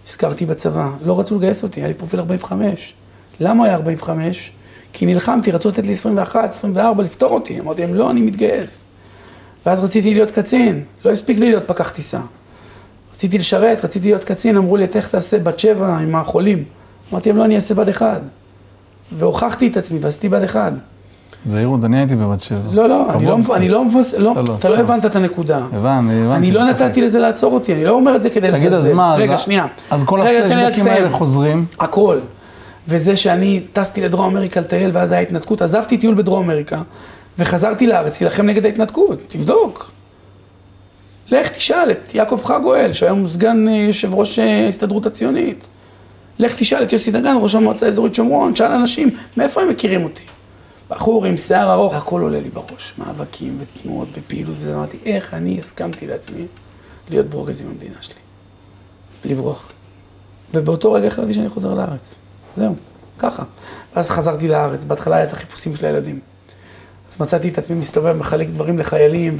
הזכרתי בצבא, לא רצו לגייס אותי, היה לי פרופיל 45. למה היה 45? כי נלחמתי, רצו לתת לי 21, 24, לפתור אותי. אמרתי להם, לא, אני מתגייס. ואז רציתי להיות קצין, לא הספיק לי להיות פקח טיסה. רציתי לשרת, רציתי להיות קצין, אמרו לי, איך תעשה בת שבע עם החולים? אמרתי להם, לא, אני אעשה בת אחד. והוכחתי את עצמי ועשיתי בת אחד. זהירות, אני הייתי בבת שבע. לא, לא, אני לא, אני לא מפס... לא, אתה לא הבנת את הנקודה. הבנתי, הבנתי. אני לא נתתי לזה לעצור אותי, אני לא אומר את זה כדי לזלזל. תגיד, אז מה? רגע, שנייה. אז כל הפלשבקים האלה חוזרים? הכל. וזה שאני טסתי לדרום אמריקה לטייל, ואז היה התנתקות, עזבתי טיול בדרום אמריקה, וחזרתי לארץ להילחם נגד ההתנתקות, תבדוק. לך תשאל את יעקב חגואל, שהיום סגן יושב ראש ההסתדרות הציונית. לך תשאל את יוסי דגן, ראש המועצה האזורית שומרון, שאל אנשים, מאיפה הם מכירים אותי? בחור עם שיער ארוך, הכל עולה לי בראש, מאבקים ותנועות ופעילות, ואמרתי, איך אני הסכמתי לעצמי להיות ברוגז עם המדינה שלי, לברוח. ובאותו רגע החלטתי שאני חוזר לארץ. זהו, ככה. ואז חזרתי לארץ, בהתחלה היה את החיפושים של הילדים. אז מצאתי את עצמי מסתובב, מחלק דברים לחיילים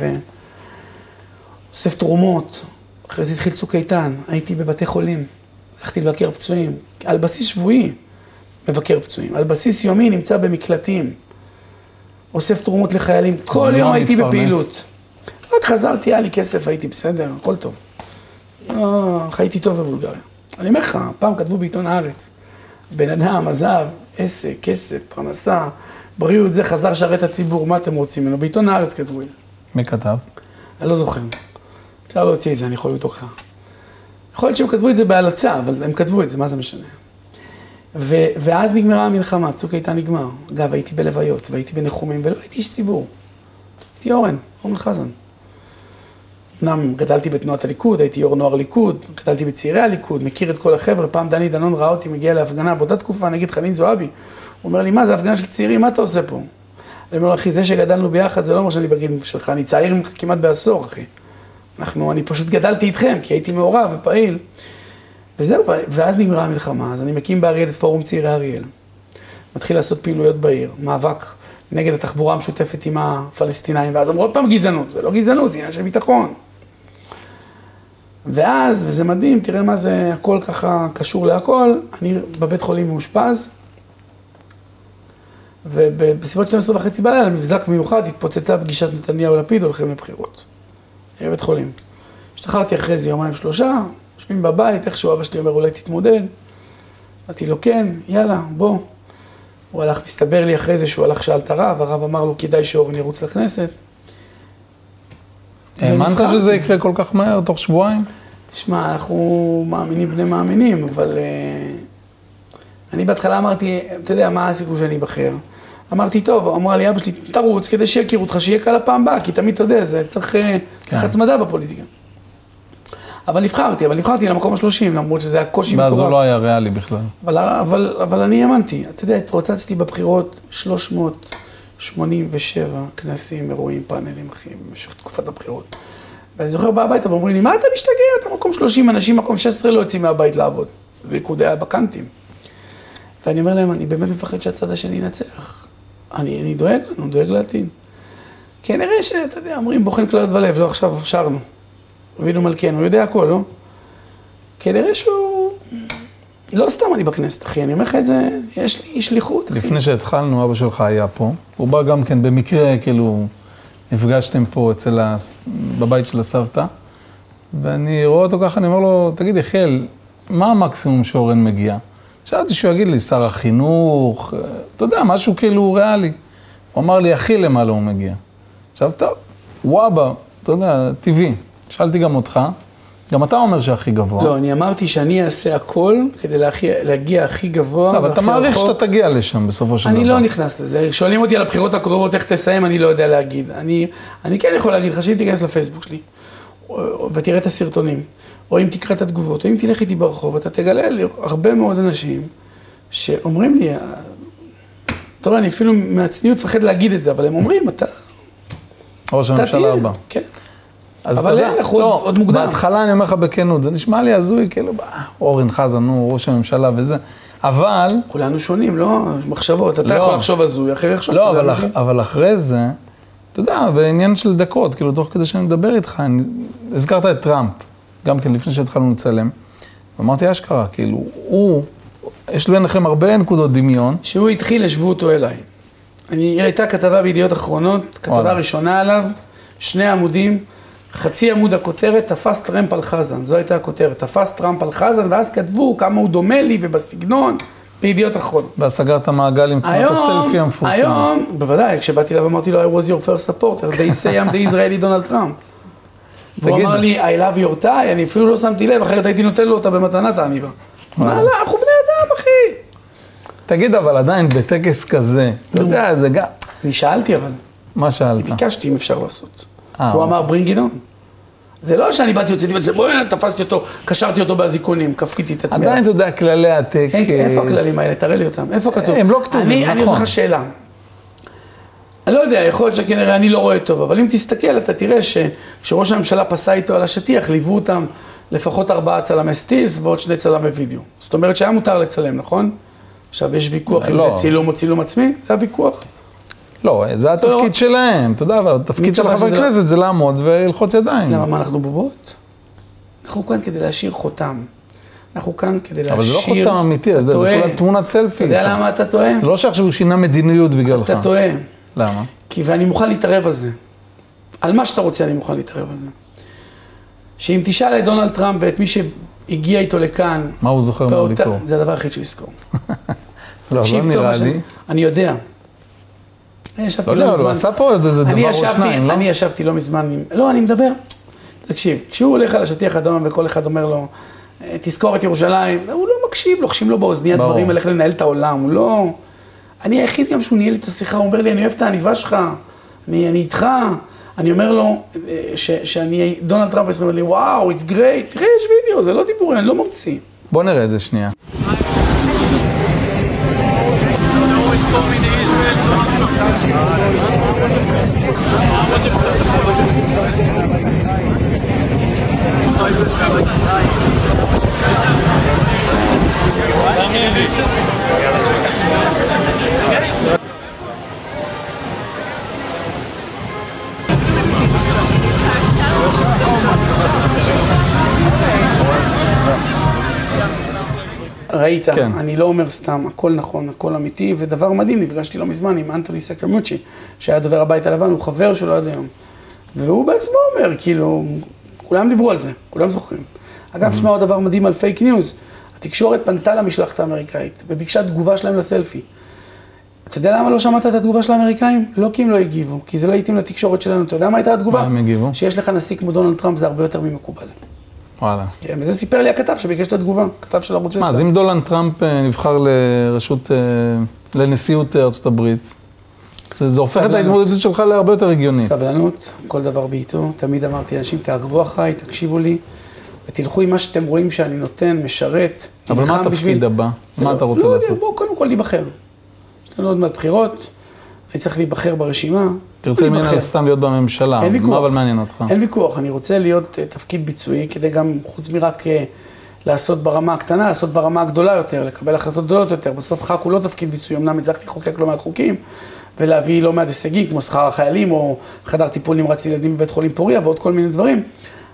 ואוסף תרומות. אחרי זה התחיל צוק איתן, הייתי בבתי חולים, הלכתי לבקר פצועים, על בסיס שבועי מבקר פצועים, על בסיס יומי נמצא במקלטים, אוסף תרומות לחיילים, כל יום הייתי בפעילות. רק חזרתי, היה לי כסף, הייתי בסדר, הכל טוב. לא, חייתי טוב בבולגריה. אני אומר לך, פעם כתבו בעיתון הארץ, בן אדם עזב, עסק, כסף, פרנסה, בריאות, זה חזר שרת הציבור, מה אתם רוצים ממנו? בעיתון הארץ כתבו את זה. מי כתב? אני לא זוכר. אפשר להוציא את זה, אני יכול לבדוק לך. יכול להיות שהם כתבו את זה בהלצה, אבל הם כתבו את זה, מה זה משנה? ו- ואז נגמרה המלחמה, צוק איתן נגמר. אגב, הייתי בלוויות, והייתי בניחומים, ולא הייתי איש ציבור. הייתי אורן, אורן חזן. אמנם גדלתי בתנועת הליכוד, הייתי יו"ר נוער ליכוד, גדלתי בצעירי הליכוד, מכיר את כל החבר'ה, פעם דני דנון ראה אותי מגיע להפגנה באותה תקופה נגד חנין זועבי. הוא אומר לי, מה זה הפגנה של צעירים, מה אתה עושה פה? אני אומר לו, אחי, זה שגדלנו ביחד זה לא אומר שאני בגיל שלך, אני צעיר ממך כמעט בעשור, אחי. אנחנו, אני פשוט גדלתי איתכם, כי הייתי מעורב ופעיל. וזהו, ואז נגמרה המלחמה, אז אני מקים באריאל את פורום צעירי אריאל. מתחיל לעשות פעילויות בעיר, מאבק נגד התחבורה המשותפת עם הפלסטינאים, ואז אמרו עוד פעם גזענות, זה לא גזענות, זה עניין של ביטחון. ואז, וזה מדהים, תראה מה זה, הכל ככה קשור להכל, אני בבית חולים מאושפז, ובסביבות 12 וחצי בלילה, מבזק מיוחד, התפוצצה פגישת נתניהו-לפיד, הולכים לבחירות. בבית חולים. השתחררתי אחרי זה יומיים שלושה, יושבים בבית, איכשהו אבא שלי אומר, אולי תתמודד. אמרתי לו, כן, יאללה, בוא. הוא הלך, מסתבר לי אחרי זה שהוא הלך, שאל את הרב, הרב אמר לו, כדאי שאורן ירוץ לכנסת. האמנת שזה יקרה כל כך מהר, תוך שבועיים? שמע, אנחנו מאמינים בני מאמינים, אבל uh, אני בהתחלה אמרתי, אתה יודע, מה הסיכוי שאני אבחר? אמרתי, טוב, אמרה לי אבא שלי, תרוץ כדי שיכירו אותך, שיהיה קל הפעם הבאה, כי תמיד, אתה יודע, זה צריך, כן. צריך התמדה בפוליטיקה. אבל נבחרתי, אבל נבחרתי למקום השלושים, למרות שזה היה קושי מטורף. ואז הוא לא היה ריאלי בכלל. אבל, אבל, אבל אני האמנתי, אתה יודע, התרוצצתי בבחירות 387 כנסים, אירועים, פאנלים, אחי, במשך תקופת הבחירות. ואני זוכר בא הביתה ואומרים לי, מה אתה משתגע? אתה מקום 30, אנשים מקום 16 לא יוצאים מהבית לעבוד. ליכוד היה בקאנטים. ואני אומר להם, אני באמת מפחד שהצד השני ינצח. אני, אני דואג לנו, דואג לעתיד. כנראה שאתה יודע, אומרים בוחן כליות ולב, לא עכשיו שרנו. אבינו מלכנו, הוא יודע הכל, לא? כנראה שהוא... לא סתם אני בכנסת, אחי, אני אומר לך את זה, יש לי שליחות, אחי. לפני שהתחלנו, אבא שלך היה פה. הוא בא גם כן במקרה, כאילו, נפגשתם פה אצל ה... בבית של הסבתא, ואני רואה אותו ככה, אני אומר לו, תגיד, יחיאל, מה המקסימום שאורן מגיע? שאלתי שהוא יגיד לי, שר החינוך, אתה יודע, משהו כאילו ריאלי. הוא אמר לי, הכי למעלה הוא מגיע. עכשיו, טוב, וואבה, אתה יודע, טבעי. שאלתי גם אותך, גם אתה אומר שהכי גבוה. לא, אני אמרתי שאני אעשה הכל כדי להכי, להגיע הכי גבוה. לא, אבל אתה מעריך שאתה תגיע לשם בסופו של דבר. אני לא נכנס לזה. שואלים אותי על הבחירות הקרובות, איך תסיים, אני לא יודע להגיד. אני, אני כן יכול להגיד לך שאם תיכנס לפייסבוק שלי, ותראה את הסרטונים, או אם תקרא את התגובות, או אם תלך איתי ברחוב, אתה תגלה לי הרבה מאוד אנשים שאומרים לי, אתה רואה, אני אפילו מהצניעות מפחד להגיד את זה, אבל הם אומרים, אתה, ראש הממשלה. הבא. כן. אז אבל אין, אנחנו עוד- עוד מוקדם. בהתחלה אני אומר לך בכנות, זה נשמע לי הזוי, כאילו, אה, אורן חזן הוא ראש הממשלה וזה, אבל, כולנו שונים, לא? מחשבות, אתה לא. יכול לחשוב הזוי, אחר יחשוב לא, אבל. אח- אבל אחרי זה, אתה יודע, בעניין של דקות, כאילו, תוך כדי שאני מדבר איתך, אני, הזכרת את טראמפ, גם כן, לפני שהתחלנו לצלם, ואמרתי, אשכרה, כאילו, הוא, יש ביניכם הרבה נקודות דמיון, כשהוא התחיל, השוו אותו אליי. אני, הייתה כתבה בידיעות אחרונות, כתבה וואלה. ראשונה עליו, שני עמודים, חצי עמוד הכותרת, תפס טראמפ על חזן, זו הייתה הכותרת, תפס טראמפ על חזן, ואז כתבו כמה הוא דומה לי ובסגנון, בידיעות אחרונות. והסגר את המעגל עם תמונת הסלפי המפורסמת. היום, בוודאי, כשבאתי אליו אמרתי לו, I was your first supporter, they say I'm the Israeli Donald Trump. והוא. אמר לי, I love your tie, אני אפילו לא שמתי לב, אחרת הייתי נותן לו אותה במתנת העניבה. מה, לא, אנחנו בני אדם, אחי. תגיד, אבל עדיין בטקס כזה, אתה יודע, זה גם... אני שאלתי אבל, מה שאלת? ביקשתי אם אפשר לעשות. אה, הוא אוקיי. אמר, it on. זה לא שאני באתי, הוצאתי וזה, בואי, תפסתי אותו, קשרתי אותו באזיקונים, כפיתי את עצמי. עדיין, אתה יודע, כללי הטקס. איפה הכללים האלה? תראה לי אותם. איפה כתוב? הם לא כתובים, אני, אני נכון. עושה לך שאלה. אני לא יודע, יכול להיות שכנראה אני לא רואה טוב, אבל אם תסתכל, אתה תראה שכשראש הממשלה פסע איתו על השטיח, ליוו אותם לפחות ארבעה צלמי סטילס ועוד שני צלמי וידאו. זאת אומרת שהיה מותר לצלם, נכון? עכשיו, יש ויכוח אם לא. זה צילום או צילום עצמי, זה הוויכוח. לא, זה התפקיד שלהם, אתה יודע, אבל התפקיד של קבע חבר שזה לא- כנסת זה לעמוד וללחוץ ידיים. למה, מה, אנחנו בובות? אנחנו כאן כדי להשאיר חותם. אנחנו כאן כדי להשאיר... אבל זה לא חותם אמיתי, אתה זה טועה. כולה תמונת סלפי. אתה יודע. למה אתה טועה? זה לא שעכשיו הוא שינה מדיניות בגללך. אתה טועה. למה? כי ואני מוכן להתערב על זה. על מה שאתה רוצה אני מוכן להתערב על זה. שאם תשאל את דונלד טראמפ ואת מי שהגיע איתו לכאן, מה הוא זוכר מהביקור? זה הדבר היחיד שהוא יזכור. לא, לא נראה לי. אני יודע. אני ישבתי לא, לא לא, הוא מזמן. עשה פה עוד איזה אני דבר או שניים, לא? אני ישבתי לא מזמן עם... לא, אני מדבר. תקשיב, כשהוא הולך על השטיח אדום וכל אחד אומר לו, "אה, תזכור את ירושלים, הוא לא מקשיב, לוחשים לו באוזנייה. דברים על איך לנהל את העולם, הוא לא... אני היחיד גם שהוא ניהל איתו שיחה, הוא אומר לי, אני אוהב את העניבה שלך, אני, אני איתך. אני אומר לו, אה, ש, שאני, דונלד טראמפ אומר לי, וואו, it's great, תראה, יש וידאו, זה לא דיבורים, אני לא ממציא. בוא נראה את זה שנייה. Thank you. ראית, כן. אני לא אומר סתם, הכל נכון, הכל אמיתי, ודבר מדהים, נפגשתי לא מזמן עם אנטוני סקרמוצ'י, שהיה דובר הבית הלבן, הוא חבר שלו עד היום. והוא בעצמו אומר, כאילו, כולם דיברו על זה, כולם זוכרים. אגב, תשמע עוד דבר מדהים על fake news, התקשורת פנתה למשלחת האמריקאית, וביקשה תגובה שלהם לסלפי. אתה יודע למה לא שמעת את התגובה של האמריקאים? לא כי הם לא הגיבו, כי זה לא התאים לתקשורת שלנו. אתה יודע מה הייתה התגובה? מה הם הגיבו? שיש לך נשיא כמו דונלד טראמפ זה הרבה יותר ממקובל. וואלה. כן, וזה סיפר לי הכתב שביקש את התגובה, כתב של ערוץ 10. מה, אז אם דולנד טראמפ אה, נבחר לראשות, אה, לנשיאות ארצות הברית, זה זה הופך את. ההתמודדות שלך להרבה יותר הגיונית. סבלנות, כל דבר בעיתו. תמיד אמרתי לאנשים, תעקבו אחריי, תקשיבו לי, ותלכו עם מה שאתם רואים שאני נותן, משרת, אבל מה התפקיד בשביל- הבא? מה לא, אתה רוצה לא לעשות? יודע, בואו קודם כל להיבחר. יש לנו עוד מעט בחירות, אני צריך להיבחר ברשימה. תרצה להיבחר. ממנה סתם להיות בממשלה, אין מה ויכוח. אבל מעניין אותך? אין ויכוח, אני רוצה להיות אה, תפקיד ביצועי, כדי גם, חוץ מרק אה, לעשות ברמה הקטנה, לעשות ברמה הגדולה יותר, לקבל החלטות גדולות יותר. בסוף ח"כ הוא לא תפקיד ביצועי, אמנם הצלחתי לחוקק לא מעט חוקים, ולהביא לא מעט הישגים, כמו שכר החיילים, או חדר טיפול נמרץ ילדים בבית חולים פוריה, ועוד כל מיני דברים.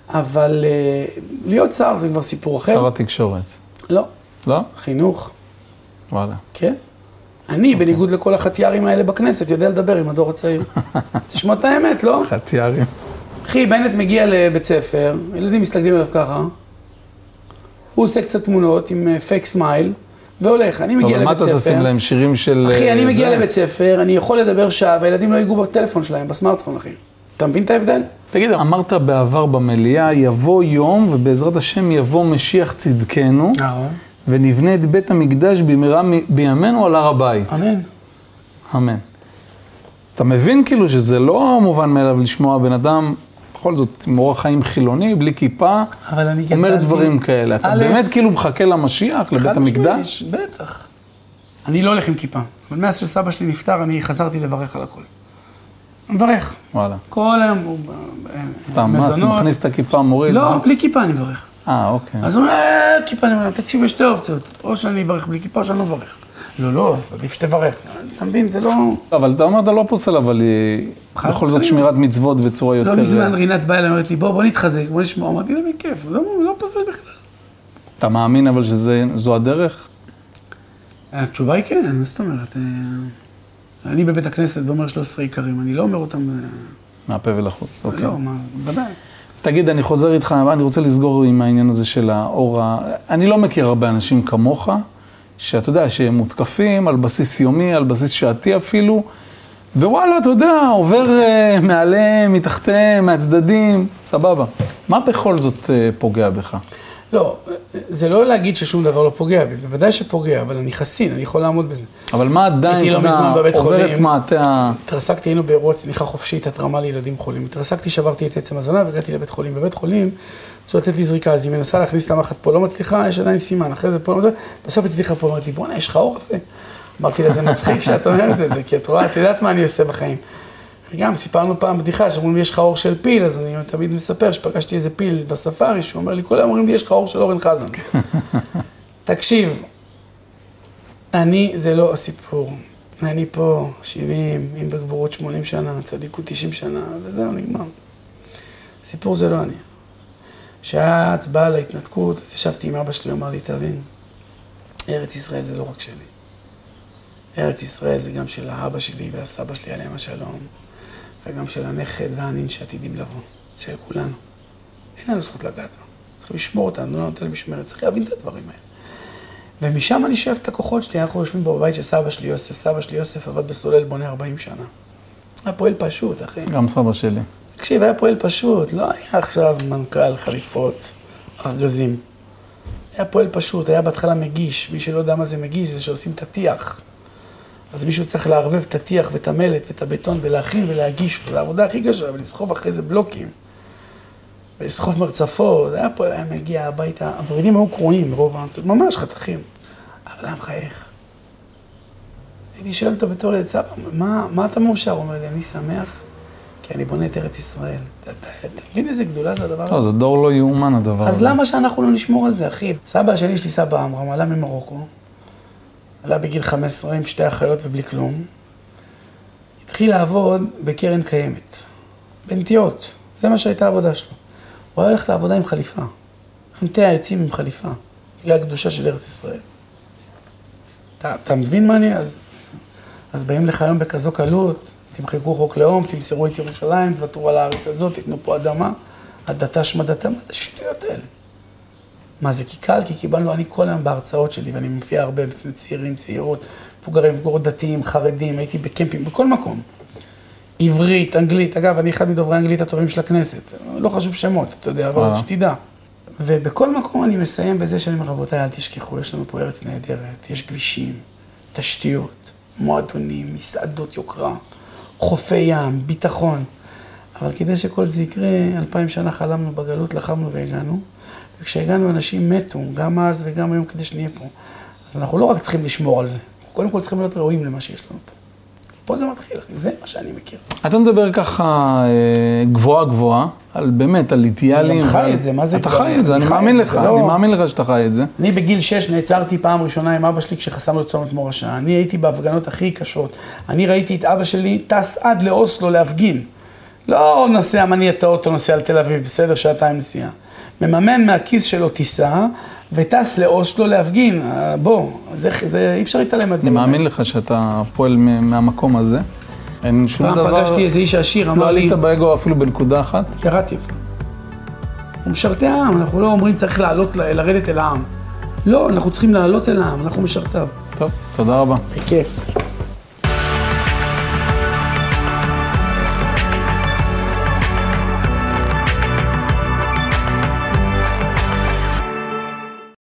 אבל אה, להיות שר זה כבר סיפור אחר. שר התקשורת. לא, לא? חינוך, וואלה. כן. אני, בניגוד לכל החתיארים האלה בכנסת, יודע לדבר עם הדור הצעיר. תשמע את האמת, לא? חתיארים. אחי, בנט מגיע לבית ספר, ילדים מסתכלים עליו ככה, הוא עושה קצת תמונות עם fake smile, והולך. אני מגיע אבל מה לבית אתה ספר. תשים להם שירים של... אחי, אני אה, מגיע? לבית ספר, אני יכול לדבר שעה, והילדים לא ייגעו בטלפון שלהם, בסמארטפון, אחי. אתה מבין את ההבדל? תגיד, אמרת בעבר במליאה, יבוא יום, ובעזרת השם יבוא משיח צדקנו, ונבנה את בית המקדש במהרה בימינו על הר הבית. אמן. אמן. אתה מבין כאילו שזה לא מובן מאליו לשמוע בן אדם, בכל זאת, עם אורח חיים חילוני, בלי כיפה, אומר דברים כאלה. אתה באמת כאילו מחכה למשיח, לבית המקדש? בטח. אני לא הולך עם כיפה, אבל מאז שסבא שלי נפטר, אני חזרתי לברך על הכל. מברך. וואלה. כל היום הוא סתם, מה, אתה. מכניס את הכיפה, מוריד? לא? בלי כיפה אני מברך. אה, אוקיי. אז הוא אומר, "אה, כיפה, אני אומר, תקשיב, יש שתי אופציות. או שאני אברך בלי כיפה, או שאני לא מברך. לא, לא, אז עדיף שתברך. אתה מבין, זה לא... אבל אתה אומר, אתה לא פוסל, אבל היא חד בכל זאת. שמירת מצוות בצורה יותר... לא מזמן רינת באה אליי, אומרת לי, בוא, בוא נתחזק, בוא נשמע. אמרתי לה, בכיף, לא, לא פוסל בכלל. אתה מאמין אבל שזו הדרך? התשובה היא כן, מה זאת אומרת? אה, אני בבית הכנסת ואומר 13 עיקרים, אני לא אומר אותם... אה, מהפה ולחוץ, אוקיי. לא, מה, בוודאי. תגיד, אני חוזר איתך, אני רוצה לסגור עם העניין הזה של האור ה... אני לא מכיר הרבה אנשים כמוך, שאתה יודע, שהם מותקפים על בסיס יומי, על בסיס שעתי אפילו, ווואלה, אתה יודע, עובר uh, מעליהם, מתחתיהם, מהצדדים, סבבה. מה בכל זאת uh, פוגע בך? לא, זה לא להגיד ששום דבר לא פוגע בי, בוודאי שפוגע, אבל אני חסין, אני יכול לעמוד בזה. אבל מה עדיין, הייתי לא מזמן בבית חולים. מעטה ה... התרסקתי, היינו באירוע צניחה חופשית, התרמה לילדים חולים. התרסקתי, שברתי את עצם הזנב, הגעתי לבית חולים. בבית חולים, רצו לתת לי זריקה, אז היא מנסה להכניס למחט פה, לא מצליחה, יש עדיין סימן, אחרי זה פה, לא זה, בסוף הצליחה פה, אמרתי לי, בואנה, יש לך אור יפה. אמרתי לה, זה מצחיק שאת אומרת את זה, כי את רואה, את יודעת מה אני עושה בחיים. וגם סיפרנו פעם בדיחה, שאומרים לי, יש לך אור של פיל, אז אני תמיד מספר שפגשתי איזה פיל בספארי, שהוא אומר לי, כל היום אומרים לי, יש לך אור של אורן חזן. תקשיב, אני, זה לא הסיפור. אני פה 70, אם בגבורות 80 שנה, צדיקות 90 שנה, וזהו, נגמר. הסיפור זה לא אני. כשהיה הצבעה על ההתנתקות, אז ישבתי עם אבא שלי, הוא אמר לי, תבין, ארץ ישראל זה לא רק שלי. ארץ ישראל זה גם של האבא שלי והסבא שלי עליהם השלום, וגם של הנכד והנין שעתידים לבוא, של כולנו. אין לנו זכות לגעת בה. צריכים לשמור אותה, לא נותן למשמרת, צריך להבין את הדברים האלה. ומשם אני שואב את הכוחות שלי, אנחנו יושבים פה בבית של סבא שלי יוסף, סבא שלי יוסף עבד בסולל בונה 40 שנה. היה פועל פשוט, אחי. גם סבא שלי. תקשיב, היה פועל פשוט, לא היה עכשיו מנכ"ל, חליפות, ארגזים. היה פועל פשוט, היה בהתחלה מגיש, מי שלא יודע מה זה מגיש, זה שעושים את הטיח. אז מישהו צריך לערבב את הטיח ואת המלט ואת הבטון ולהכין ולהגיש זו העבודה הכי קשה, ולסחוב אחרי זה בלוקים. ולסחוב מרצפות, היה פה, היה מגיע הביתה, הוורידים היו קרועים, רוב ה... ממש חתכים. אבל היה מחייך. הייתי שואל אותו בתור ילד, סבא, מה, מה אתה מאושר? הוא אומר לי, אני שמח, כי אני בונה את ארץ ישראל. אתה, אתה, אתה מבין איזה גדולה זה הדבר הזה? לא, זה דור לא יאומן הדבר הזה. אז למה שאנחנו לא נשמור על זה, אחי? סבא שלי, יש לי סבא עמרם, עלה ממרוקו, עלה בגיל 15 עם שתי אחיות ובלי כלום, התחיל לעבוד בקרן קיימת, בנטיעות, זה מה שהייתה העבודה שלו. הוא היה הולך לעבודה עם חליפה, מטה העצים עם חליפה, בגלל הקדושה של ארץ ישראל. אתה, אתה מבין מה אני... אז, אז באים לך היום בכזו קלות, תמחקו חוק לאום, תמסרו את ירושלים, תוותרו על הארץ הזאת, תיתנו פה אדמה, הדתה שמדתה, מה זה השטויות האלה? מה זה, כי קל? כי קיבלנו, אני כל היום בהרצאות שלי, ואני מופיע הרבה בפני צעירים, צעירות, מבוגרים, מבוגרות דתיים, חרדים, הייתי בקמפים, בכל מקום. עברית, אנגלית, אגב, אני אחד מדוברי האנגלית הטובים של הכנסת, לא חשוב שמות, אתה יודע, אבל אה. שתדע. ובכל מקום אני מסיים בזה שאני אומר, רבותיי, אל תשכחו, יש לנו פה ארץ נהדרת, יש כבישים, תשתיות, מועדונים, מסעדות יוקרה, חופי ים, ביטחון. אבל כדי שכל זה יקרה, אלפיים שנה חלמנו בגלות, לחמנו והגענו. וכשהגענו אנשים מתו, גם אז וגם היום כדי שנהיה פה. אז אנחנו לא רק צריכים לשמור על זה, אנחנו קודם כל צריכים להיות ראויים למה שיש לנו פה. פה זה מתחיל, אחי, זה מה שאני מכיר. אתה מדבר ככה אה, גבוהה גבוהה, על באמת, על אידיאלים. אני גם חי ועל- את זה, מה זה אתה? חי את זה, אני מאמין לך, זה אני לא- מאמין לך שאתה חי את זה. אני בגיל 6 נעצרתי פעם ראשונה עם אבא שלי כשחסמנו את צומת מורשה. אני הייתי בהפגנות הכי קשות. אני ראיתי את אבא שלי טס עד לאוסלו להפגין. לא נוסע, מניע את האוטו, נוסע לתל אביב, בסדר, שעתיים נסיעה. מממן מהכיס שלו טיסה, וטס לאוסלו להפגין. אה, בוא, זה, זה אי אפשר להתעלם אני מהדברים מאמין לך שאתה פועל מהמקום הזה. אין שום פעם דבר... פגשתי איזה איש עשיר, לא אמר לי, עלית באגו אפילו בנקודה אחת? ירדתי אפילו. הוא משרתי העם, אנחנו לא אומרים צריך לעלות, לרדת אל העם. לא, אנחנו צריכים לעלות אל העם, אנחנו משרתיו. טוב, תודה רבה. בכיף.